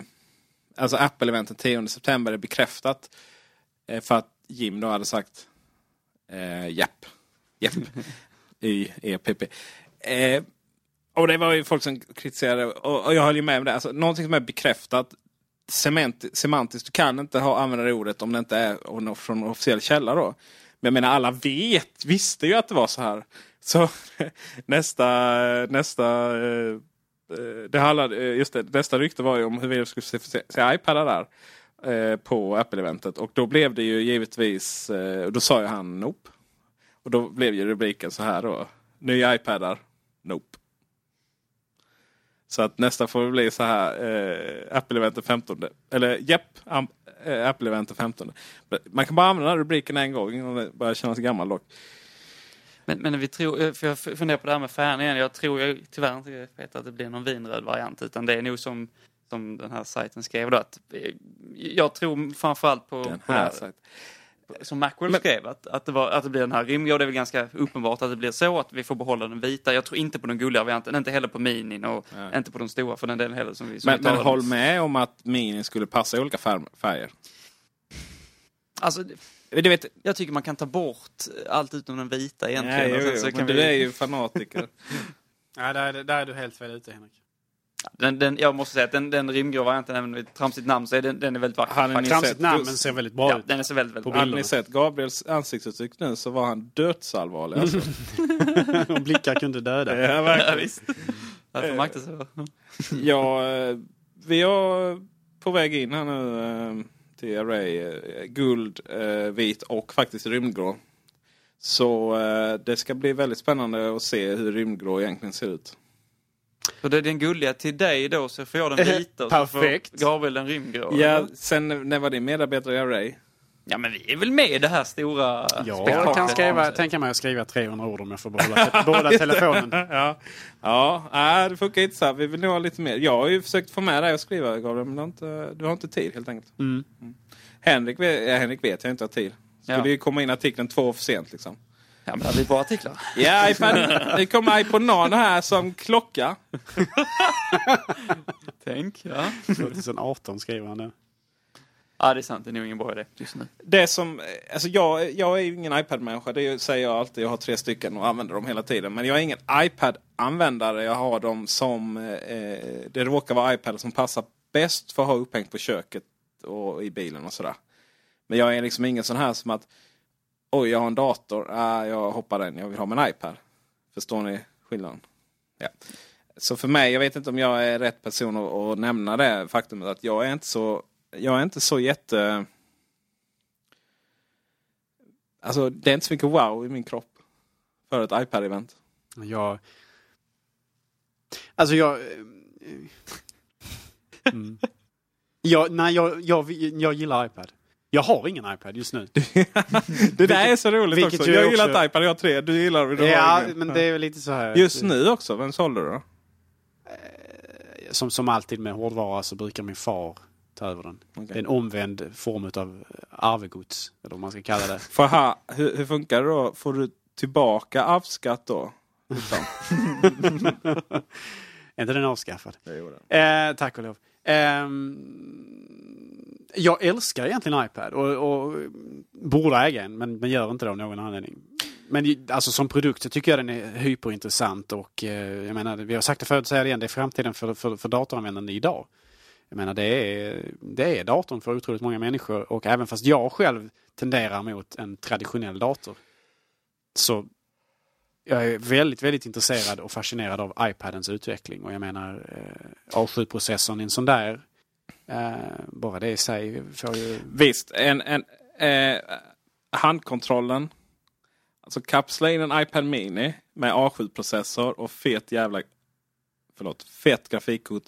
alltså Apple-eventet 10 september är bekräftat. Eh, för att Jim då hade sagt eh, japp. Japp. [LAUGHS] Y-E-P-P. Eh, och det var ju folk som kritiserade och, och jag höll ju med om det. Alltså, någonting som är bekräftat cement, semantiskt, du kan inte ha använda det ordet om det inte är från en officiell källa då. Men jag menar alla vet, visste ju att det var så här. Så [LAUGHS] nästa, nästa, eh, eh, det handlade, eh, just det, nästa rykte var ju om hur vi skulle se, se, se iPadar där. På Apple-eventet. Och då blev det ju givetvis, då sa ju han Nope. Och då blev ju rubriken så här då. Nya iPadar, Nope. Så att nästa får bli så här. Eh, Apple-eventet 15. Eller japp, am- eh, Apple-eventet 15. Man kan bara använda den här rubriken en gång. Och det börjar kännas gammal dock. Men, men vi tror, eh, för jag funderar på det här med färgen igen. Jag tror jag, tyvärr inte Peter, att det blir någon vinröd variant. Utan det är nog som, som den här sajten skrev då. Att, eh, jag tror framförallt på, Den på det här här, sajten. Som Macworld skrev. Att, att, det var, att det blir den här rimliga. Och det är väl ganska uppenbart att det blir så. Att vi får behålla den vita. Jag tror inte på den gulliga varianten. Inte heller på minin och Nej. inte på de stora för den delen heller. Som vi, som Men, vi men håll med om att Mini skulle passa i olika färg- färger. Alltså, Du vet, jag tycker man kan ta bort allt utom den vita egentligen. nej, jo, jo, så men kan du vi- är ju fanatiker. [LAUGHS] Ja, där, är- där är du helt fel ute Henrik. Den, den, jag måste säga att den, den rimgrå varianten, även med tramsigt namn, så är den, den är väldigt vacker. Faktiskt. sett- Tramsigt namn men ser väldigt bra Ja, ut. den är så väldigt, väldigt På bra. Hade ni sett Gabriels ansiktsuttryck nu så var han dödsallvarlig. Alltså. [LAUGHS] [LAUGHS] Och blickar kunde döda. ja, Ja, verkligen. visst. Därför märktes det. ja, eh, vi är på väg in här nu eh, till Array. eh, Guld, vit och faktiskt rymdgrå. Så det ska bli väldigt spännande att se hur rymdgrå egentligen ser ut. Så det är den gulliga till dig då, så får jag den [LAUGHS] vita och så Perfekt. får Gabriel den rymdgrå. Ja, sen när var din medarbetare i Array? ja, men vi är väl med i det här stora Jag spektaklet. kan skriva, tänka mig att skriva 300 ord om jag får behålla, behålla telefonen. [LAUGHS] ja, ja nej, det funkar inte så här. Vi vill nog ha lite mer. Jag har ju försökt få med dig att skriva Gabriel, men du har inte, du har inte tid helt enkelt. Mm. Henrik, vet, ja, Henrik vet jag inte har tid. Skulle Ja. ju komma in artikeln två år för sent liksom. Ja, men det blir bra artiklar. Ja, iPad, det kommer iPod Nano här som klocka. [LAUGHS] Tänk, ja. 2018 skriver han nu. Ja, det är sant. Det är nog ingen bra idé just nu. Det som, alltså jag, jag är ju ingen iPad-människa. Det säger jag alltid. Jag har tre stycken och använder dem hela tiden. Men jag är ingen iPad-användare. Jag har dem som, eh, det råkar vara iPad som passar bäst för att ha upphängt på köket och i bilen och sådär. Men jag är liksom ingen sån här som att Oj, jag har en dator. Ah, jag hoppar den. Jag vill ha min iPad. Förstår ni skillnaden? Ja. Så för mig, jag vet inte om jag är rätt person att, att nämna det faktumet att jag är inte så, jag är inte så jätte... Alltså det är inte så mycket wow i min kropp. För ett iPad-event. Jag... Alltså jag... [LAUGHS] Mm. Jag, nej, jag, jag, jag gillar iPad. Jag har ingen iPad just nu. [LAUGHS] Det där är så roligt också. Jag också- gillar inte iPad, jag har tre. Du gillar du Ja, ingen. men det är lite så här. Just nu också, vem sålde du då? Som, som alltid med hårdvara så brukar min far ta över den. Det är en omvänd form av arvegods, eller vad man ska kalla det. För ha, hur, hur funkar det då? Får du tillbaka arvsskatt då? [LAUGHS] Är inte den avskaffad? Det gjorde. Eh, tack och lov. Ehm, jag älskar egentligen iPad och, och borde äga en, men, men gör inte det av någon anledning. Men alltså som produkt så tycker jag den är hyperintressant och eh, jag menar, vi har sagt det förut, säger det igen, det är framtiden för, för, för datoranvändande idag. Jag menar det är, det är datorn för otroligt många människor och även fast jag själv tenderar mot en traditionell dator så jag är väldigt, väldigt intresserad och fascinerad av iPadens utveckling. Och jag menar eh, A7-processorn i en sån där, eh, bara det i sig får ju... Visst, en, en, Eh, handkontrollen. Alltså kapsla in en iPad Mini med A7-processor och fet jävla... Förlåt, fet grafikkort.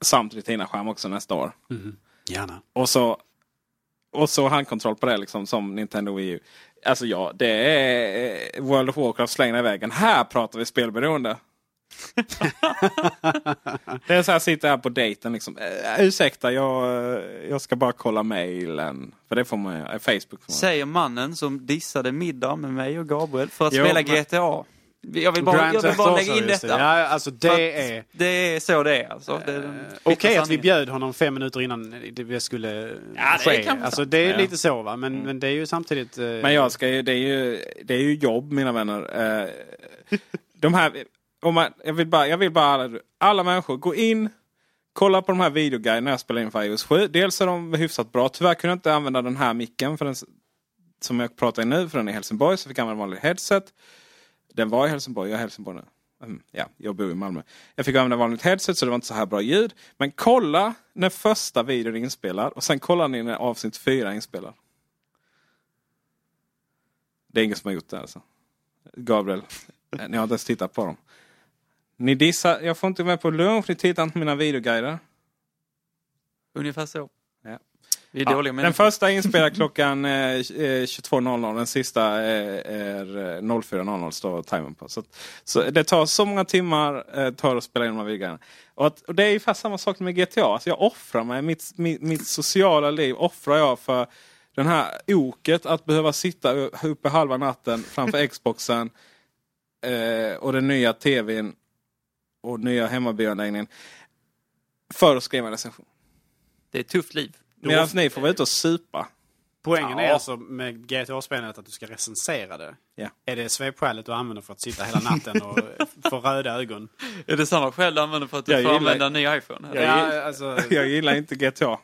Samt Retina-skärm också nästa år. Gärna. Och så, och så handkontroll på det liksom som Nintendo Wii U. Alltså ja, det är eh, World of Warcraft slängda i vägen. Här pratar vi spelberoende. Det är så här, jag sitter här på dejten liksom. Uh, ursäkta, jag, eh, jag ska bara kolla mailen. För det får man göra. Facebook får man. Säger mannen som dissade middag med mig och Gabriel för att Jo, spela men- GTA. Jag vill bara, Grand jag vill bara lägga in det. detta. Ja, alltså det är- Det är så det är alltså. Det är den Okej bittra att vi bjöd honom fem minuter innan det skulle Ja, det är ske. kanske alltså det är Ja. lite så va. Men, men det är ju samtidigt... eh, Men jag ska ju, det, är ju, det är ju jobb mina vänner. Eh, de här, om man, jag, vill bara, jag vill bara alla, alla människor gå in. Kolla på de här videoguiderna jag spelar in för iOS 7. Dels är de hyfsat bra. Tyvärr kunde jag inte använda den här micken för den, som jag pratar i nu. För den är i Helsingborg. Så jag fick använda vanlig headset. Den var i Helsingborg. Jag är i Helsingborg nu. Mm, ja, jag bor i Malmö. Jag fick använda vanligt headset så det var inte så här bra ljud. Men kolla när första videon är inspelad. Och sen kollar ni när avsnitt 4 är inspelad. Det är ingen som har gjort det alltså. Gabriel, eh, ni har inte ens tittat på dem. Ni dissar, jag får inte med på lunch, ni tittar inte på mina videoguider. Ungefär så. Ja. Vi är Ja, dåliga den första är inspelad klockan eh, eh, 22.00. Den sista eh, är eh, 04.00 står timern på. Så, så det tar så många timmar eh, tar att spela in de här videoguiderna. Och, att, och det är ju fast samma sak med GTA. Alltså jag offrar mig, mitt, mitt, mitt sociala liv offrar jag för den här oket att behöva sitta uppe halva natten framför [LAUGHS] Xboxen eh, och den nya tvn och nya hemmabioanläggningen. För att skriva en recension. Det är ett tufft liv. Medan ni får vara ute och supa. Poängen är Ja. alltså med GTA-spelet att du ska recensera det. Ja. Är det svepskälet du använder för att sitta hela natten och [LAUGHS] få röda ögon? Är det samma skäl du använder för att du Jag får gillar- använda en ny iPhone? Jag, Ja, alltså- [LAUGHS] jag gillar inte GTA.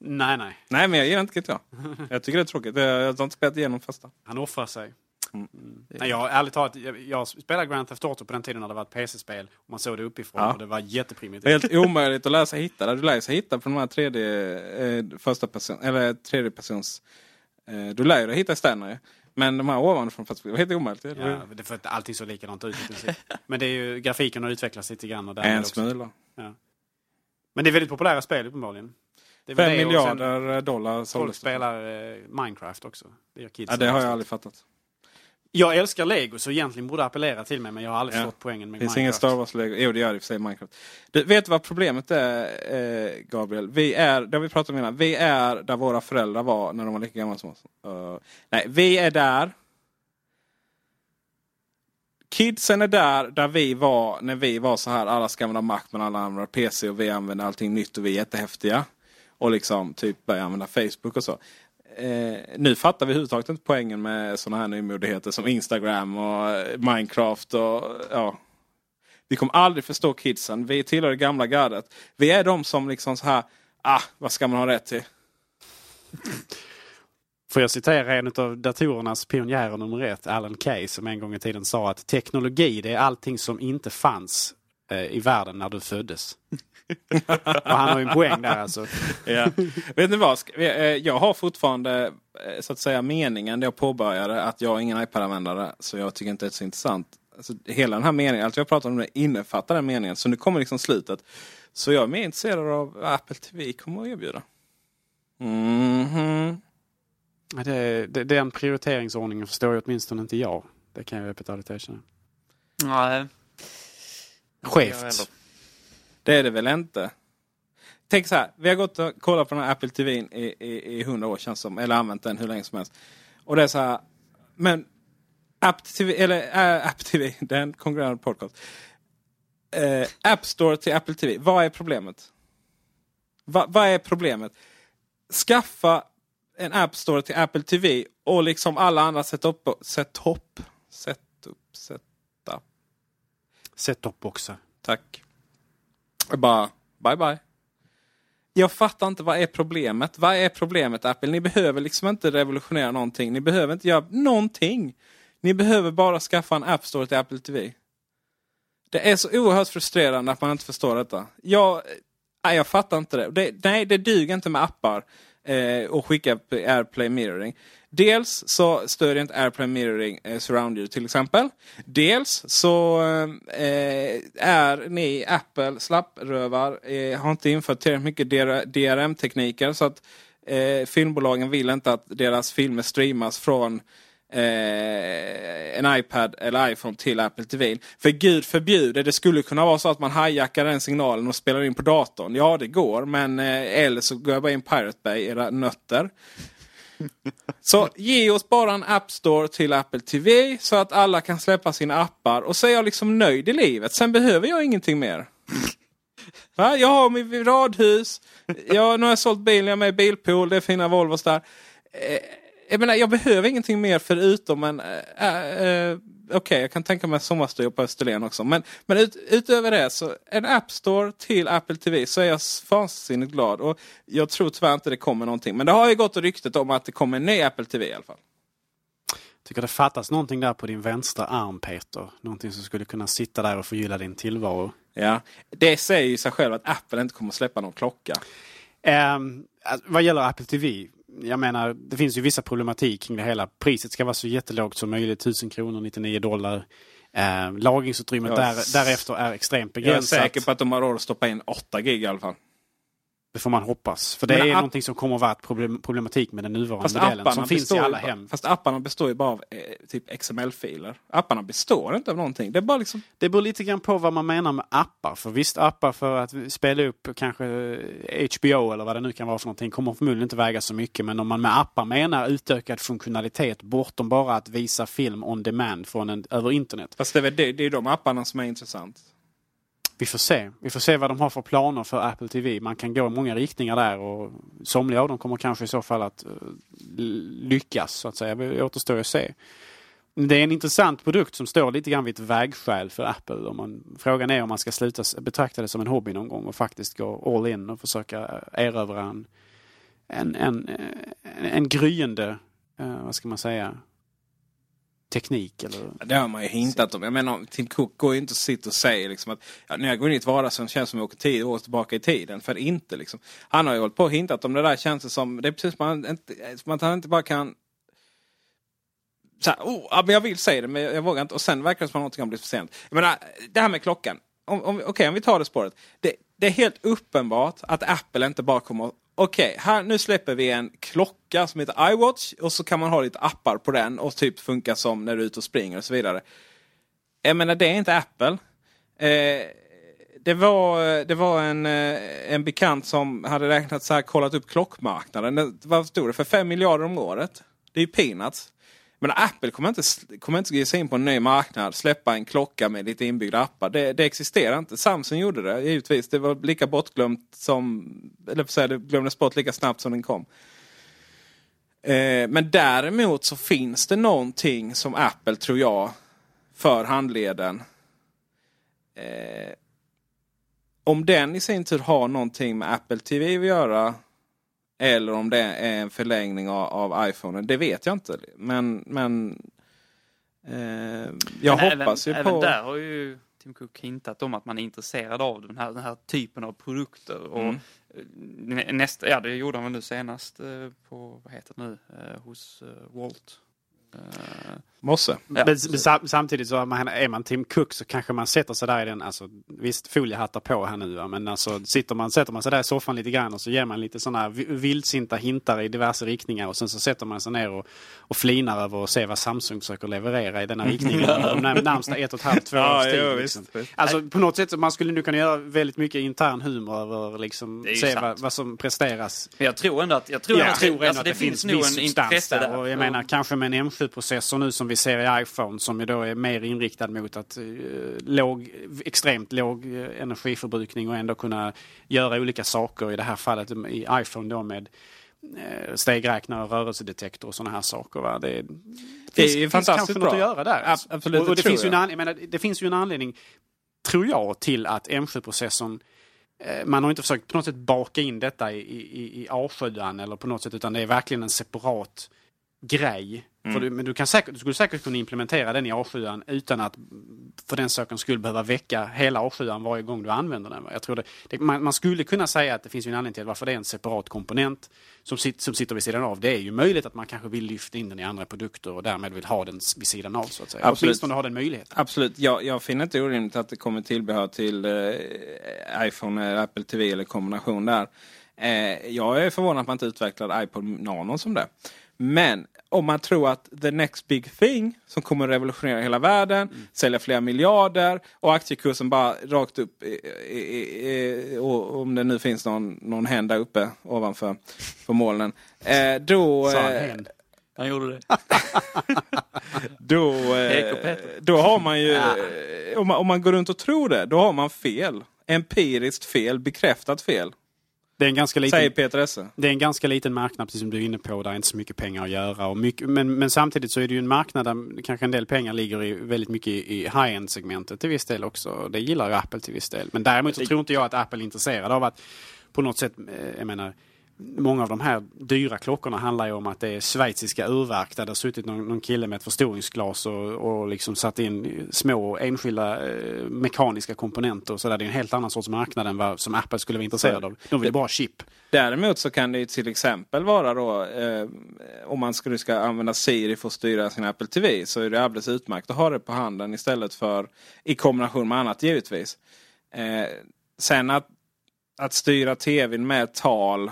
Nej, nej. Nej, men jag gillar inte GTA. [LAUGHS] Jag tycker det är tråkigt. Jag jag har inte spelat igenom första. Han offrar sig. Mm. Nej, jag, ärligt talat, jag, jag spelade Grand Theft Auto på den tiden när det var ett PC-spel. Och man såg det uppifrån Ja. och det var jätteprimitivt. helt omöjligt att lära sig hitta. Du lär sig hitta på de här tredje, eh, första person, eller tredje persons... Eh, du lär dig hitta städerna. Men de här ovanifrån, fast det var helt omöjligt. Ja, det för att allting såg likadant ut i princip. Men det är ju, grafiken har utvecklats lite grann. Och är därmed en smula. Ja. Men det är väldigt populära spel uppenbarligen. Fem miljarder dollar Folk såldes det. spelar eh, Minecraft också. Det gör kids. Ja, det har jag aldrig fattat. Jag älskar Lego så egentligen borde det appellera till mig men jag har aldrig Ja. förstått poängen med Det finns Minecraft. ingen Star Wars-lego. Jo, det gör det i och för sig Minecraft. Du, vet du vad problemet är, eh, Gabriel? Vi är, det har vi pratat om innan, vi är där våra föräldrar var när de var lika gamla som oss. Uh, nej, vi är där. Kidsen är där, där vi var när vi var så här. Alla ska använda Mac men alla använder PC och vi använder allting nytt och vi är jättehäftiga. Och liksom typ börjar använda Facebook och så. Eh, nu fattar vi överhuvudtaget inte poängen med sådana här nymodigheter som Instagram och eh, Minecraft och ja. Vi kommer aldrig förstå kidsen. Vi tillhör det gamla gardet. Vi är de som liksom så här, ah, vad ska man ha rätt till? [LAUGHS] Får jag citera en av datorernas pionjärer nummer ett, Alan Kay, som en gång i tiden sa att teknologi det är allting som inte fanns i världen när du föddes. och han har ju en poäng där alltså. [LAUGHS] Ja. Vet ni vad? Eh, Jag har fortfarande eh, så att säga meningen det jag påbörjade att jag är ingen iPad-användare. Så jag tycker inte det är så intressant. Alltså, hela den här meningen, allt jag pratar om nu innefattar den meningen. Så nu kommer liksom slutet. Så jag är mer intresserad av vad Apple TV kommer att erbjuda. Mhm. Ja, Det, det, den prioriteringsordningen förstår ju åtminstone inte jag. Det kan jag öppet ärligt erkänna. Nej. Skevt. Det är det väl inte? Tänk så här, vi har gått och kollat på den här Apple TV i, i, i 100 år känns som. Eller använt den hur länge som helst. Och det är så här, men App TV, eller äh, App TV, [LAUGHS] det är en konkurrerande podcast. Eh, App Store till Apple TV, vad är problemet? Va, vad är problemet? Skaffa en App Store till Apple TV och liksom alla andra setup, setup, setup. Set-top-boxar. Tack. Jag bara, bye bye. Jag fattar inte vad är problemet. Vad är problemet Apple? Ni behöver liksom inte revolutionera någonting. Ni behöver inte göra någonting. Ni behöver bara skaffa en App Store till Apple TV. Det är så oerhört frustrerande att man inte förstår detta. Jag, nej, jag fattar inte det. det. Nej, det duger inte med appar. eh, och skicka AirPlay Mirroring. Dels så stödjer inte AirPlay Mirroring eh, surround-ljud till exempel. Dels så eh, är ni Apple slapprövar, eh, har inte infört tillräckligt mycket DRM-tekniker så att eh, filmbolagen vill inte att deras filmer streamas från eh, en iPad eller iPhone till Apple TV. För gud förbjude, det skulle kunna vara så att man hijackar den signalen och spelar in på datorn. Ja, det går. Men eh, eller så går jag bara in Pirate Bay, era nötter. Så ge oss bara en App Store till Apple TV så att alla kan släppa sina appar. Och så är jag liksom nöjd i livet. Sen behöver jag ingenting mer. Va? Jag har mitt radhus. Jag, nu har jag sålt bilen, jag är med i Bilpool, det är fina Volvos där. Eh, jag menar, jag behöver ingenting mer förutom en... Äh, äh, Okej, okay, jag kan tänka mig sommarstuga på Österlen också. Men, men ut, utöver det, så en App Store till Apple TV så är jag vansinnigt glad. Och jag tror tyvärr inte det kommer någonting. Men det har ju gått ryktet om att det kommer en ny Apple TV i alla fall. Tycker det fattas någonting där på din vänstra arm Peter. Någonting som skulle kunna sitta där och förgylla din tillvaro. Ja, det säger ju sig själv att Apple inte kommer släppa någon klocka. Um, vad gäller Apple TV jag menar, det finns ju vissa problematik kring det hela. Priset ska vara så jättelågt som möjligt, 1000 kronor, 99 dollar. Eh, lagringsutrymmet där, därefter är extremt begränsat. Jag är säker på att de har råd att stoppa in 8 gig i alla fall. Det får man hoppas. För det Men är app... någonting som kommer att vara problem, problematik med den nuvarande fast modellen som finns i alla hem. Fast apparna består ju bara av eh, typ XML-filer. Apparna består inte av någonting. Det, är bara liksom... det beror lite grann på vad man menar med appar. För visst, appar för att spela upp kanske HBO eller vad det nu kan vara för någonting kommer förmodligen inte väga så mycket. Men om man med appar menar utökad funktionalitet bortom bara att visa film on demand från en, över internet. Fast det är, det, det är de apparna som är intressant. Vi får se. Vi får se vad de har för planer för Apple TV. Man kan gå i många riktningar där och somliga av dem kommer kanske i så fall att eh, lyckas så att säga. Det återstår att se. Det är en intressant produkt som står lite grann vid ett vägskäl för Apple. Om man, frågan är om man ska sluta betrakta det som en hobby någon gång och faktiskt gå all in och försöka eh, erövra en, en, en, en, en gryende, vad ska man säga, teknik? Eller? Det har man ju hintat om. Jag menar, Tim Cook går ju inte och sitter och säger liksom att ja, när jag går in i ett vardagsrum känns det som att jag åker tio år tillbaka i tiden. För inte liksom. Han har ju hållit på och hintat om det där känns det som. Det är precis som man inte, som att han inte bara kan så här, oh, ja, men jag vill säga det men jag vågar inte. Och sen verkar det som att någonting har blivit för sent. Jag menar, det här med klockan. Om, om, Okej, okay, om vi tar det spåret. Det, det är helt uppenbart att Apple inte bara kommer Okej, okay, nu släpper vi en klocka som heter iWatch och så kan man ha lite appar på den och typ funka som när du är ute och springer och så vidare. Jag menar, det är inte Apple. Eh, det var, det var en, eh, en bekant som hade räknat så här, kollat upp klockmarknaden. vad stod det? För 5 miljarder om året. Det är ju peanuts. Men Apple kommer inte, kommer inte ge sig in på en ny marknad, släppa en klocka med lite inbyggda appar. Det, det existerar inte. Samsung gjorde det givetvis. Det var lika bortglömt som, eller för säga, det glömdes bort lika snabbt som den kom. Eh, men däremot så finns det någonting som Apple, tror jag, för handleden. Eh, om den i sin tur har någonting med Apple TV att göra eller om det är en förlängning av, av iPhone. Det vet jag inte. Men, men eh, jag men hoppas även, ju på... Även där har ju Tim Cook hintat om att man är intresserad av den här, den här typen av produkter. Och mm. nästa, ja, det gjorde han väl nu senast eh, på, vad heter det nu, eh, hos Walt. Mosse. Ja. Men, samtidigt så är man, är man Tim Cook så kanske man sätter sig där i den, alltså visst foliehattar på här nu va? men alltså sitter man, sätter man sig där i soffan lite grann och så ger man lite sådana vildsinta hintar i diverse riktningar och sen så sätter man sig ner och, och flinar över och ser vad Samsung försöker leverera i denna riktning [LAUGHS] de närmsta ett och ett halvt, två ja, års tid. Ja, liksom. Alltså på något sätt så man skulle nu kunna göra väldigt mycket intern humor över liksom se vad, vad, som presteras. Men jag tror ändå att, jag tror, jag tror ändå alltså, att det, det finns nog en intresse där. Och jag menar kanske med en M7-processor nu som vi ser i iPhone som ju då är mer inriktad mot att uh, låg, extremt låg uh, energiförbrukning och ändå kunna göra olika saker. I det här fallet i iPhone då med uh, stegräknare, rörelsedetektor och sådana här saker. Va? Det, det, det finns, är fantastiskt kanske bra. något att göra där. absolut, och, och det, finns ju en, menar, det finns ju en anledning, tror jag, till att M7-processorn man har inte försökt på något sätt baka in detta i, i, i A7 eller på något sätt utan det är verkligen en separat grej För du, men du, kan säkert, du skulle säkert kunna implementera den i A7 utan att för den sakens skull behöva väcka hela A7 varje gång du använder den. Jag tror det, det, man, man skulle kunna säga att det finns en anledning till varför det är en separat komponent som, sit, som sitter vid sidan av. Det är ju möjligt att man kanske vill lyfta in den i andra produkter och därmed vill ha den vid sidan av så att säga. Absolut. Åtminstone ha den möjligheten. Absolut, jag, jag finner inte orimligt att det kommer tillbehör till eh, iPhone, eller Apple TV eller kombination där. Eh, jag är förvånad att man inte utvecklar iPod Nano som det. Men om man tror att the next big thing som kommer att revolutionera hela världen, sälja flera miljarder och aktiekursen bara rakt upp. i- i- i- och om det nu finns någon, någon hen där uppe ovanför på molnen. Eh, då, Sa han eh? Han gjorde det. [LAUGHS] då, eh, då har man ju, om, man, om man går runt och tror det, då har man fel. Empiriskt fel, bekräftat fel. Det är en ganska liten... Säger Peter Esse. Det är en ganska liten marknad, precis som du är inne på. Där är inte så mycket pengar att göra. Och mycket, men, men samtidigt så är det ju en marknad där kanske en del pengar ligger i, väldigt mycket i, i high-end segmentet till viss del också. Det gillar ju Apple till viss del. Men däremot så tror inte jag att Apple är intresserad av att på något sätt, eh, jag menar, Många av de här dyra klockorna handlar ju om att det är schweiziska urverk där det har suttit någon, någon kille med ett förstoringsglas och, och liksom satt in små enskilda eh, mekaniska komponenter. Så där. Det är en helt annan sorts marknad än vad som Apple skulle vara intresserad av. De vill bara chip. Däremot så kan det ju till exempel vara då eh, om man skulle ska använda Siri för att styra sin Apple TV så är det alldeles utmärkt att ha det på handen istället för i kombination med annat givetvis. Eh, sen att, att styra TVn med tal.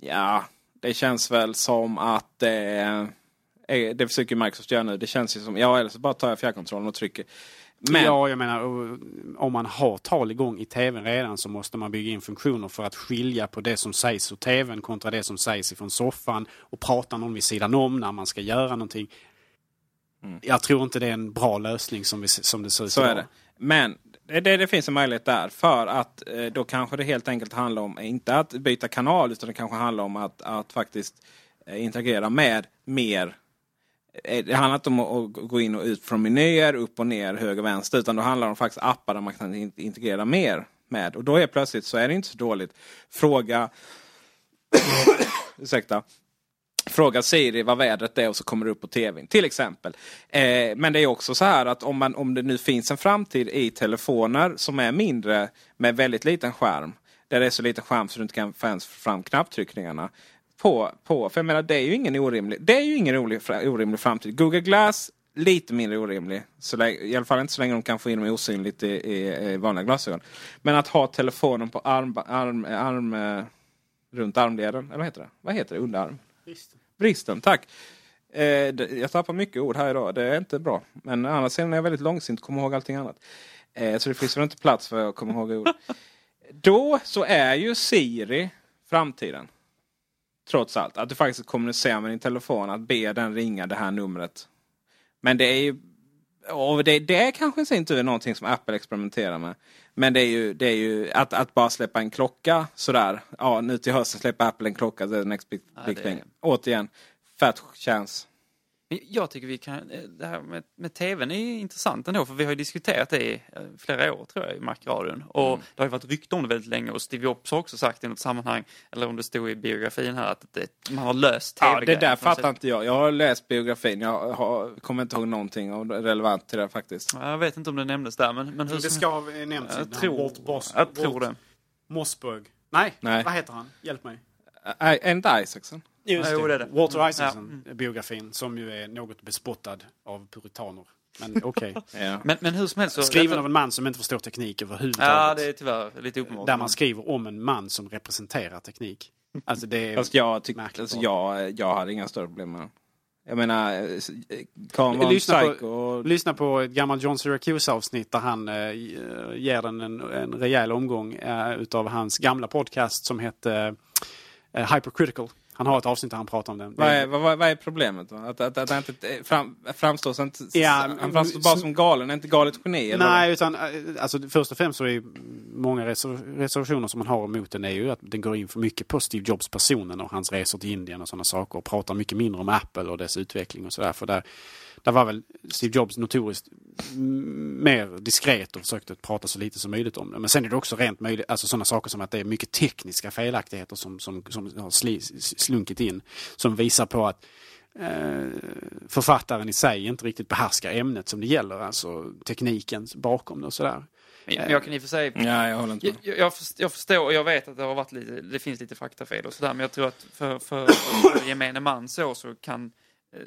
Ja, det känns väl som att eh, eh, det försöker Microsoft göra nu. Det känns ju som, ja eller så bara tar jag fjärrkontrollen och trycker. Men, Ja, jag menar och- om man har tal igång i tvn redan så måste man bygga in funktioner för att skilja på det som sägs ur tvn kontra det som sägs ifrån soffan och prata någon vid sidan om när man ska göra någonting. Jag tror inte det är en bra lösning som, vi, som det ser ut Så idag. är det. Men det, det, det finns en möjlighet där. För att eh, då kanske det helt enkelt handlar om, inte att byta kanal, utan det kanske handlar om att, att faktiskt eh, interagera med mer. Eh, det handlar inte om att, att gå in och ut från menyer, upp och ner, höger och vänster. Utan då handlar det om faktiskt appar där man kan in- integrera mer med. Och då är plötsligt så är det inte så dåligt. Fråga... [COUGHS] Ursäkta. Fråga Siri vad vädret är och så kommer det upp på tvn. Till exempel. Eh, men det är också så här att om, man, om det nu finns en framtid i telefoner som är mindre med väldigt liten skärm. Där det är så liten skärm så du inte kan få ens fram knapptryckningarna. På, på, för jag menar det är ju ingen orimlig, det är ju ingen orimlig, framtid. Google Glass lite mindre orimlig. Så länge, I alla fall inte så länge de kan få in dem osynligt i, i, i vanliga glasögon. Men att ha telefonen på arm, arm, arm, eh, runt armleden. Eller vad heter det? Vad heter det? Underarm? Bristen, tack. Eh, jag tappar mycket ord här idag. Det är inte bra. Men sidan är jag väldigt långsint kommer ihåg allting annat. Eh, så det finns väl inte plats för att komma ihåg ord. [LAUGHS] Då så är ju Siri framtiden. Trots allt. Att du faktiskt kommunicerar med din telefon. Att be den ringa det här numret. Men det är ju... Och det, det är kanske i sin tur någonting som Apple experimenterar med. Men det är ju, det är ju att, att bara släppa en klocka sådär. Ja, nu till hösten släpper Apple en klocka. The next big, Ja, big det- thing. Återigen, fat chance. Men Jag tycker vi kan, eh, det här med, med tvn är ju intressant ändå för vi har ju diskuterat det i eh, flera år tror jag i Macradion. Och Mm. det har ju varit rykte om det väldigt länge och Steve Jobs har också sagt i något sammanhang, eller om det stod i biografin här, att det, man har löst tv Ja, det där fattar inte jag. Jag har läst biografin. Jag har, kommer inte ihåg någonting om relevant till det faktiskt. Jag vet inte om det nämndes där men, men hur Det ska ha nämnts. Jag tror- Walt Boss, jag tror det. Mossberg. Nej, Nej. vad heter han? Hjälp mig. Är inte Isaacson? Just Jo, det. det. Walter Isaacson, Ja. Mm. biografin, som ju är något bespottad av puritaner. Men [LAUGHS] okej. Ja. Men, men hur som helst så... Skriven av en man som inte förstår teknik överhuvudtaget. Ja, det är tyvärr lite uppenbart. Där man skriver om en man som representerar teknik. Alltså det är Fast jag, tyck, märkligt alltså jag, jag hade inga större problem med. Jag menar, en Lyssna psycho. på, och- lyssna på ett gammalt John Syracuse-avsnitt där han eh, ger den en, en rejäl omgång eh, utav hans gamla podcast som hette eh, Hypercritical. Han har ett avsnitt där han pratar om den. Vad är, vad, vad är problemet då? Att, att, att han inte eh, fram, framstår, som, Ja, han framstår bara som galen, inte galet geni? eller? Nej, utan eh, alltså, först och främst så är många reser- reservationer som man har emot den är ju att den går in för mycket på Steve Jobs personen och hans resor till Indien och sådana saker och pratar mycket mindre om Apple och dess utveckling och sådär. För där, där var väl Steve Jobs notoriskt mer diskret och försökte prata så lite som möjligt om det. Men sen är det också rent möjligt, alltså sådana saker som att det är mycket tekniska felaktigheter som, som, som har sli, slunkit in. Som visar på att eh, författaren i sig inte riktigt behärskar ämnet som det gäller, alltså tekniken bakom det och sådär. Men jag kan i och för sig... Ja, jag håller inte med. Jag, jag, jag förstår och jag vet att det har varit lite, det finns lite faktafel och sådär, men jag tror att för, för, för gemene man så, så kan eh,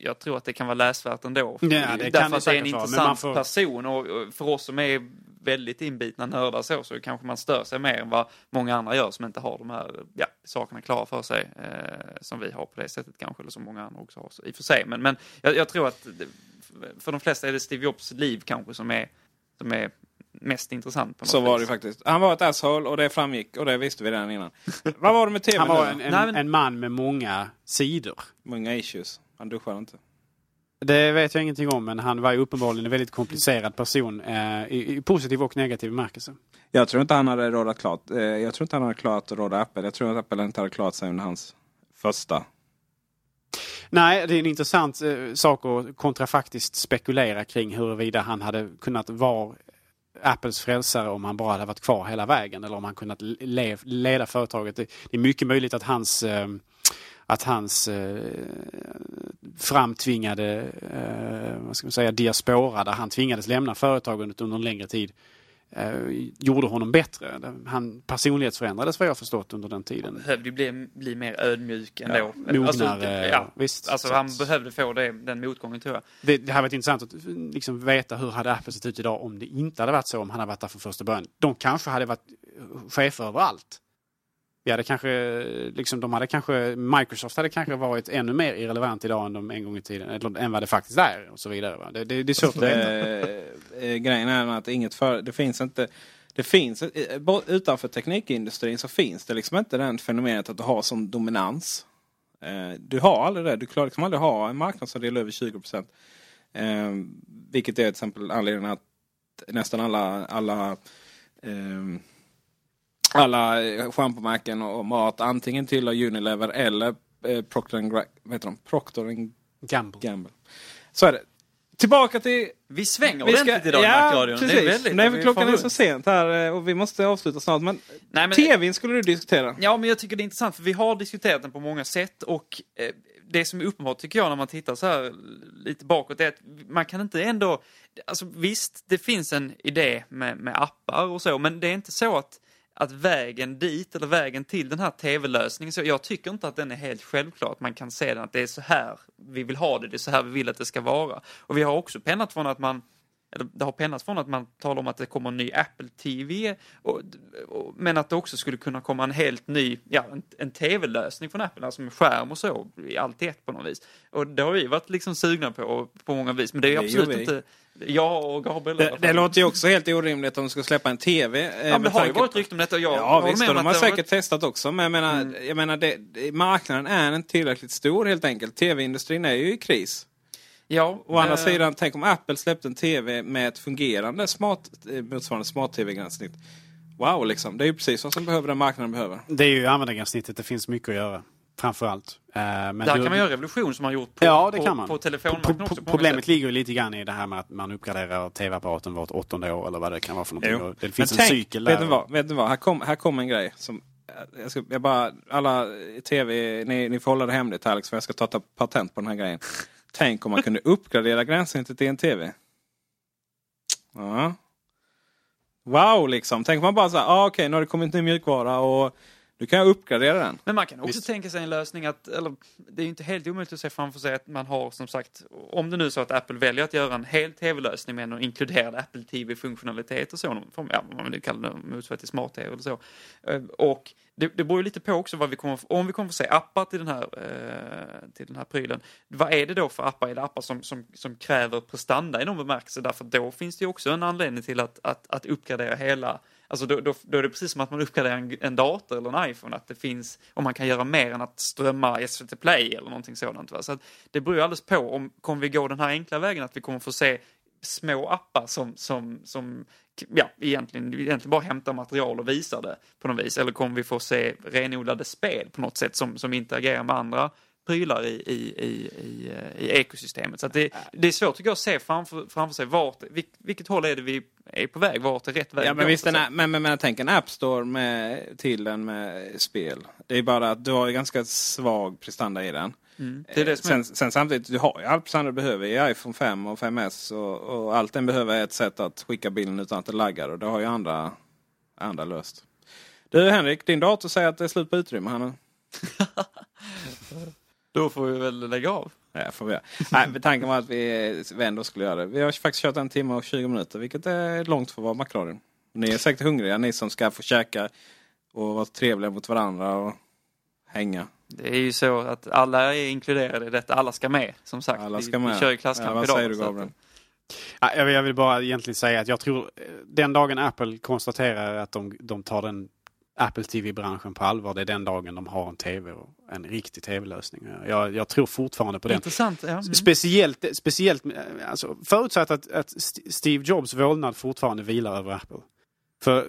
jag tror att det kan vara läsvärt ändå. Ja, det Därför kan det att det är en intressant får- person och och för oss som är väldigt inbitna nördar så, så kanske man stör sig mer än vad många andra gör som inte har de här ja, sakerna klara för sig. Eh, som vi har på det sättet kanske, eller som många andra också har så, i och för sig. Men, men jag, jag tror att det, för de flesta är det Steve Jobs liv kanske som är, som är mest intressant. På något Så var det faktiskt. Han var ett asshole och det framgick och det visste vi redan innan. [LAUGHS] Vad var det med tv Han var en, en, Nej, men- en man med många sidor. Många issues. Han duschade inte. Det vet jag ingenting om, men han var ju uppenbarligen en väldigt komplicerad person eh, i, i positiv och negativ bemärkelse. Jag tror inte han hade rådat klart. Eh, Jag tror inte han hade klarat att råda Apple. Jag tror att Apple inte hade klarat sig under hans första. Nej, det är en intressant eh, sak att kontrafaktiskt spekulera kring huruvida han hade kunnat vara Apples frälsare om han bara hade varit kvar hela vägen eller om han kunnat le leda företaget. Det, det är mycket möjligt att hans eh, att hans eh, framtvingade eh, vad ska man säga, diaspora där han tvingades lämna företaget under en längre tid eh, gjorde honom bättre. Han personlighetsförändrades vad jag förstått under den tiden. behövde ju bli, bli mer ödmjuk ändå. Ja, mognare, alltså, ja, visst. alltså Så han att- behövde få det, den motgången tror jag. Det, det hade varit intressant att liksom veta hur hade Apple sett ut idag om det inte hade varit så, om han hade varit där från första början. De kanske hade varit eh, chefer över allt. Vi hade kanske, liksom, de hade kanske, Microsoft hade kanske varit ännu mer irrelevant idag än de en gång i tiden, eller än vad det faktiskt är och så vidare. Det, det, det är svårt att veta. Eh, grejen är att inget för, det finns inte det finns, eh, utanför teknikindustrin så finns det liksom inte den fenomenet att du har som dominans. Eh, Du har aldrig det. Du klarar liksom aldrig ha en marknadsandel över 20 procent. Vilket är till exempel anledningen att nästan alla, alla alla eh, schampomärken och mat antingen tillhör Unilever eller eh, Procter and Gra- heter de? Procter and Gamble. Gamble. Så är det. Tillbaka till... Vi svänger Vi ska- ordentligt idag i ja, Macradion. precis. Det är väldigt, Nej, vi för klockan är så sent här eh, och vi måste avsluta snart. Men, Nej, men- TVn skulle du diskutera. Ja, men jag tycker det är intressant för vi har diskuterat den på många sätt och eh, det som är uppenbart tycker jag när man tittar så här lite bakåt är att man kan inte ändå, alltså visst det finns en idé med, med appar och så, men det är inte så att att vägen dit eller vägen till den här tv-lösningen, så jag tycker inte att den är helt självklar. Att man kan se den att det är så här vi vill ha det, det är så här vi vill att det ska vara. Och vi har också pennat från att man det har pennats från att man talar om att det kommer en ny Apple TV, och, och, men att det också skulle kunna komma en helt ny, ja, en, en tv-lösning från Apple, alltså med skärm och så, i allt ett på något vis. Och det har vi varit liksom sugna på, på många vis, men det är Det absolut vi. inte, jag och Gabriel Det, det låter ju också helt orimligt om de ska släppa en TV. eh, Ja, men det har ju varit rykten om detta jag Ja visst, och de har säkert varit- testat också. Men jag menar, jag menar det, marknaden är inte tillräckligt stor helt enkelt. TV-industrin är ju i kris. Ja, Å andra eh, sidan, tänk om Apple släppte en TV med ett fungerande smart, eh, motsvarande smart-TV-gränssnitt. Wow, liksom. Det är ju precis vad som behöver den marknaden behöver. Det är ju användargränssnittet, det finns mycket att göra. Framförallt. Eh, men Där kan man göra revolution som man gjort på, Ja, det på, kan man. på telefonmarknaden Pro- också. Problemet sätt. ligger ju lite grann i det här med att man uppgraderar tv-apparaten vart åttonde år eller vad det kan vara för någonting. Jo. Det finns Men en tänk, cykel vet där. Ni vad, vet ni vad? Här kom, här kom en grej. Som, jag ska, jag bara, alla TV, ni, ni får hålla det hemligt Alex för jag ska ta ta patent på den här grejen. Tänk om man kunde uppgradera gränssnittet i en TV. Ja. Wow liksom. Tänk om man bara så här, ah, okej nu har det kommit ny mjukvara och nu kan jag uppgradera den. Men man kan också tänka sig en lösning att, eller det är ju inte helt omöjligt att se framför sig att man har som sagt, om det nu är så att Apple väljer att göra en hel tv-lösning med en inkluderad Apple TV-funktionalitet och så, någon form- ja, man vill kalla det, motsvarighet till smart-tv eller så. Eh, Och det, det beror ju lite på också vad vi kommer, om vi kommer få se appar till den här, eh, till den här prylen. Vad är det då för appar? Är det appar som, som, som kräver prestanda i någon bemärkelse? Därför då finns det ju också en anledning till att, att, att uppgradera hela Alltså då, då, då är det precis som att man uppgraderar en, en dator eller en iPhone, att det finns, om man kan göra mer än att strömma SVT Play eller någonting sådant. Va? Så att det beror ju alldeles på om kommer vi gå den här enkla vägen att vi kommer få se små appar som, som, som ja, egentligen, egentligen bara hämtar material och visar det på något vis. Eller kommer vi få se renodlade spel på något sätt som, som interagerar med andra prylar i, i, i, i, eh, i ekosystemet. Så det, det är svårt tycker jag att se framför, framför sig vart, vilk, vilket håll är det vi är på väg, vart är rätt väg Ja men visst, är, men, men, men jag tänker en App Store med, till den med spel. Det är bara att du har ju ganska svag prestanda i den. Mm, det är det som är- sen, sen samtidigt, du har ju allt det du behöver i iPhone 5 och 5S. Och, och allt den behöver är ett sätt att skicka bilden utan att det laggar. Och det har ju andra, andra löst. Du Henrik, din dator säger att det är slut på utrymme här nu. [LAUGHS] Då får vi väl lägga av. Ja, får vi göra. Nej, tanken var att vi, vi ändå skulle göra det. Vi har faktiskt kört en timme och 20 minuter, vilket är långt för att vara Macradion. Ni är säkert hungriga, ni som ska få käka och vara trevliga mot varandra och hänga. Det är ju så att alla är inkluderade i detta. Alla ska med, som sagt. Alla ska vi, med. vi kör ju Ja, klasskamp vad idag. säger du så att- Gabriel? Ja, Jag vill, jag vill bara egentligen säga att jag tror eh, den dagen Apple konstaterar att de, de tar den Apple TV-branschen på allvar, det är den dagen de har en TV och en riktig TV-lösning. Jag, jag tror fortfarande på den. Intressant. Ja. Mm. Speciellt, speciellt eh, alltså, förutsatt att, att St- Steve Jobs vålnad fortfarande vilar över Apple. För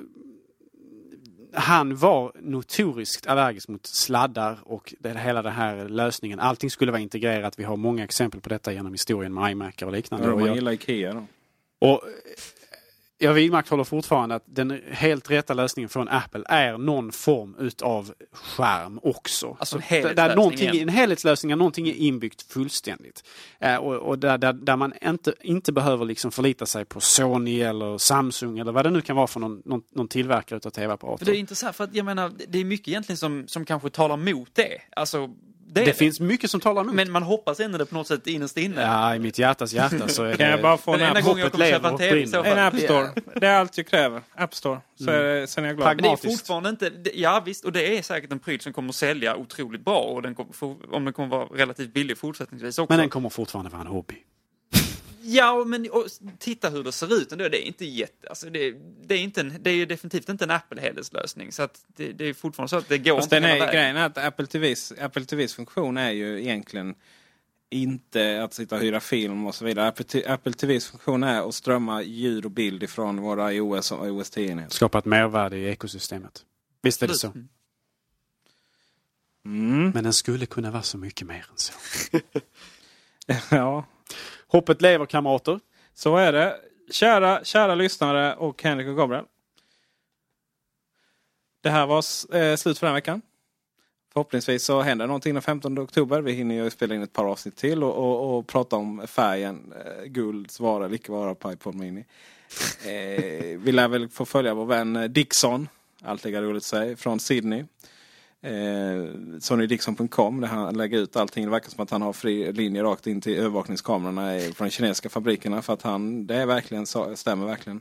han var notoriskt allergisk mot sladdar och det, hela den här lösningen. Allting skulle vara integrerat. Vi har många exempel på detta genom historien med iMac och liknande. Ja, man gillar Ikea då. och jag vidmakthåller fortfarande att den helt rätta lösningen från Apple är någon form utav skärm också. Alltså en helhetslösning där någonting, en helhetslösning, där någonting är inbyggt fullständigt. Eh, och och där, där, där man inte, inte behöver liksom förlita sig på Sony eller Samsung eller vad det nu kan vara för någon, någon, någon tillverkare utav tv-apparater. det är intressant, för att jag menar, det är mycket egentligen som, som kanske talar mot det. Alltså, det, Det finns mycket som talar emot. Men man hoppas ändå det på något sätt innerst inne. Ja, i mitt hjärtas hjärta så är Kan jag det... bara få en app, gången jag kommer köpa en och TV i så brinner. fall. en app Store? Det är allt jag kräver. App Store. Så är det, sen är jag glad. Men det är fortfarande inte, det- ja visst, och det är säkert en pryl som kommer att sälja otroligt bra och den kommer, om den kommer vara relativt billig fortsättningsvis också. Men den kommer fortfarande vara en hobby. Ja, men och, titta hur det ser ut ändå. Det är inte jätte, alltså det, det är inte en, det är definitivt inte en Apple-helhetslösning. Så att det, det är fortfarande så att det går Fast inte den är, grejen är att Apple TVs, Apple TVs funktion är ju egentligen inte att sitta och hyra film och så vidare. Apple, TVs funktion är att strömma ljud och bild ifrån våra iOS och iOS 10-enheter. Skapa ett mervärde i ekosystemet. Visst är det så. Mm. Men den skulle kunna vara så mycket mer än så. [LAUGHS] Ja, Hoppet lever kamrater. så är det. Kära, kära lyssnare och Henrik och Gabriel. Det här var eh, slut för den här veckan. Förhoppningsvis så händer någonting den 15 oktober. Vi hinner ju spela in ett par avsnitt till och, och, och prata om färgen eh, gulds vara eller icke vara på iPod Mini. Eh, vi lär väl få följa vår vän eh, Dixon, allt lika roligt sig. från Sydney. Eh, SonyDixon.com där han lägger ut allting. Det verkar som att han har fri linje rakt in till övervakningskamerorna från de kinesiska fabrikerna. För att han, det är verkligen stämmer verkligen.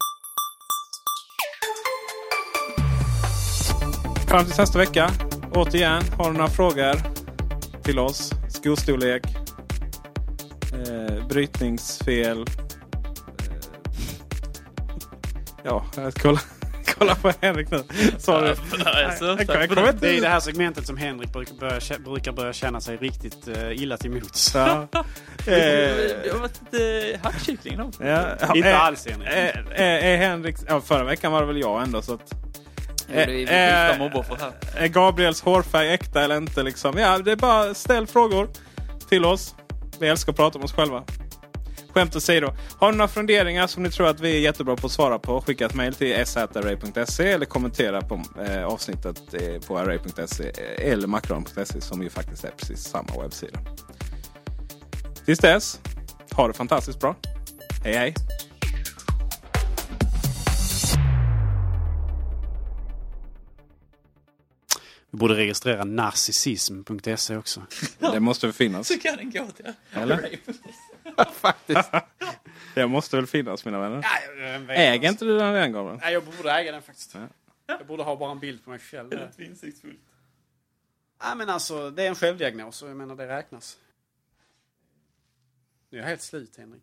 Fram till nästa vecka. Återigen, har du några frågor till oss? Skostorlek, eh, brytningsfel. Eh, ja, jag kolla, kolla på Henrik nu. Sorry. Alltså, Jag- jag- kommer det. inte- Det är det här segmentet som Henrik brukar börja, brukar börja känna sig riktigt uh, illa till mots. Ja. Det [LAUGHS] Eh, har varit lite hackkyckling Inte eh, alls, Henrik. Är Henrik... Ja, förra veckan var det väl jag ändå så att... Det. Är Gabriels hårfärg äkta eller inte? Liksom? Ja, det är bara ställ frågor till oss. Vi älskar att prata om oss själva. Skämt åsido. Har ni några funderingar som ni tror att vi är jättebra på att svara på? Skicka ett mejl till s.array.se eller kommentera på eh, avsnittet eh, på array.se eh, eller macron.se som ju faktiskt är precis samma webbsida. Tills dess, ha det fantastiskt bra. Hej hej! Vi borde registrera narcissism.se också. Det måste väl finnas? Så kan den gå till. Eller? [LAUGHS] [LAUGHS] Det måste väl finnas mina vänner? Äger inte du den redan Gabriel? Nej, jag borde äga den faktiskt. Jag borde ha bara en bild på mig själv. där. Insiktsfullt. Nej, men alltså, det är en självdiagnos och jag menar det räknas. Nu är jag helt slut, Henrik.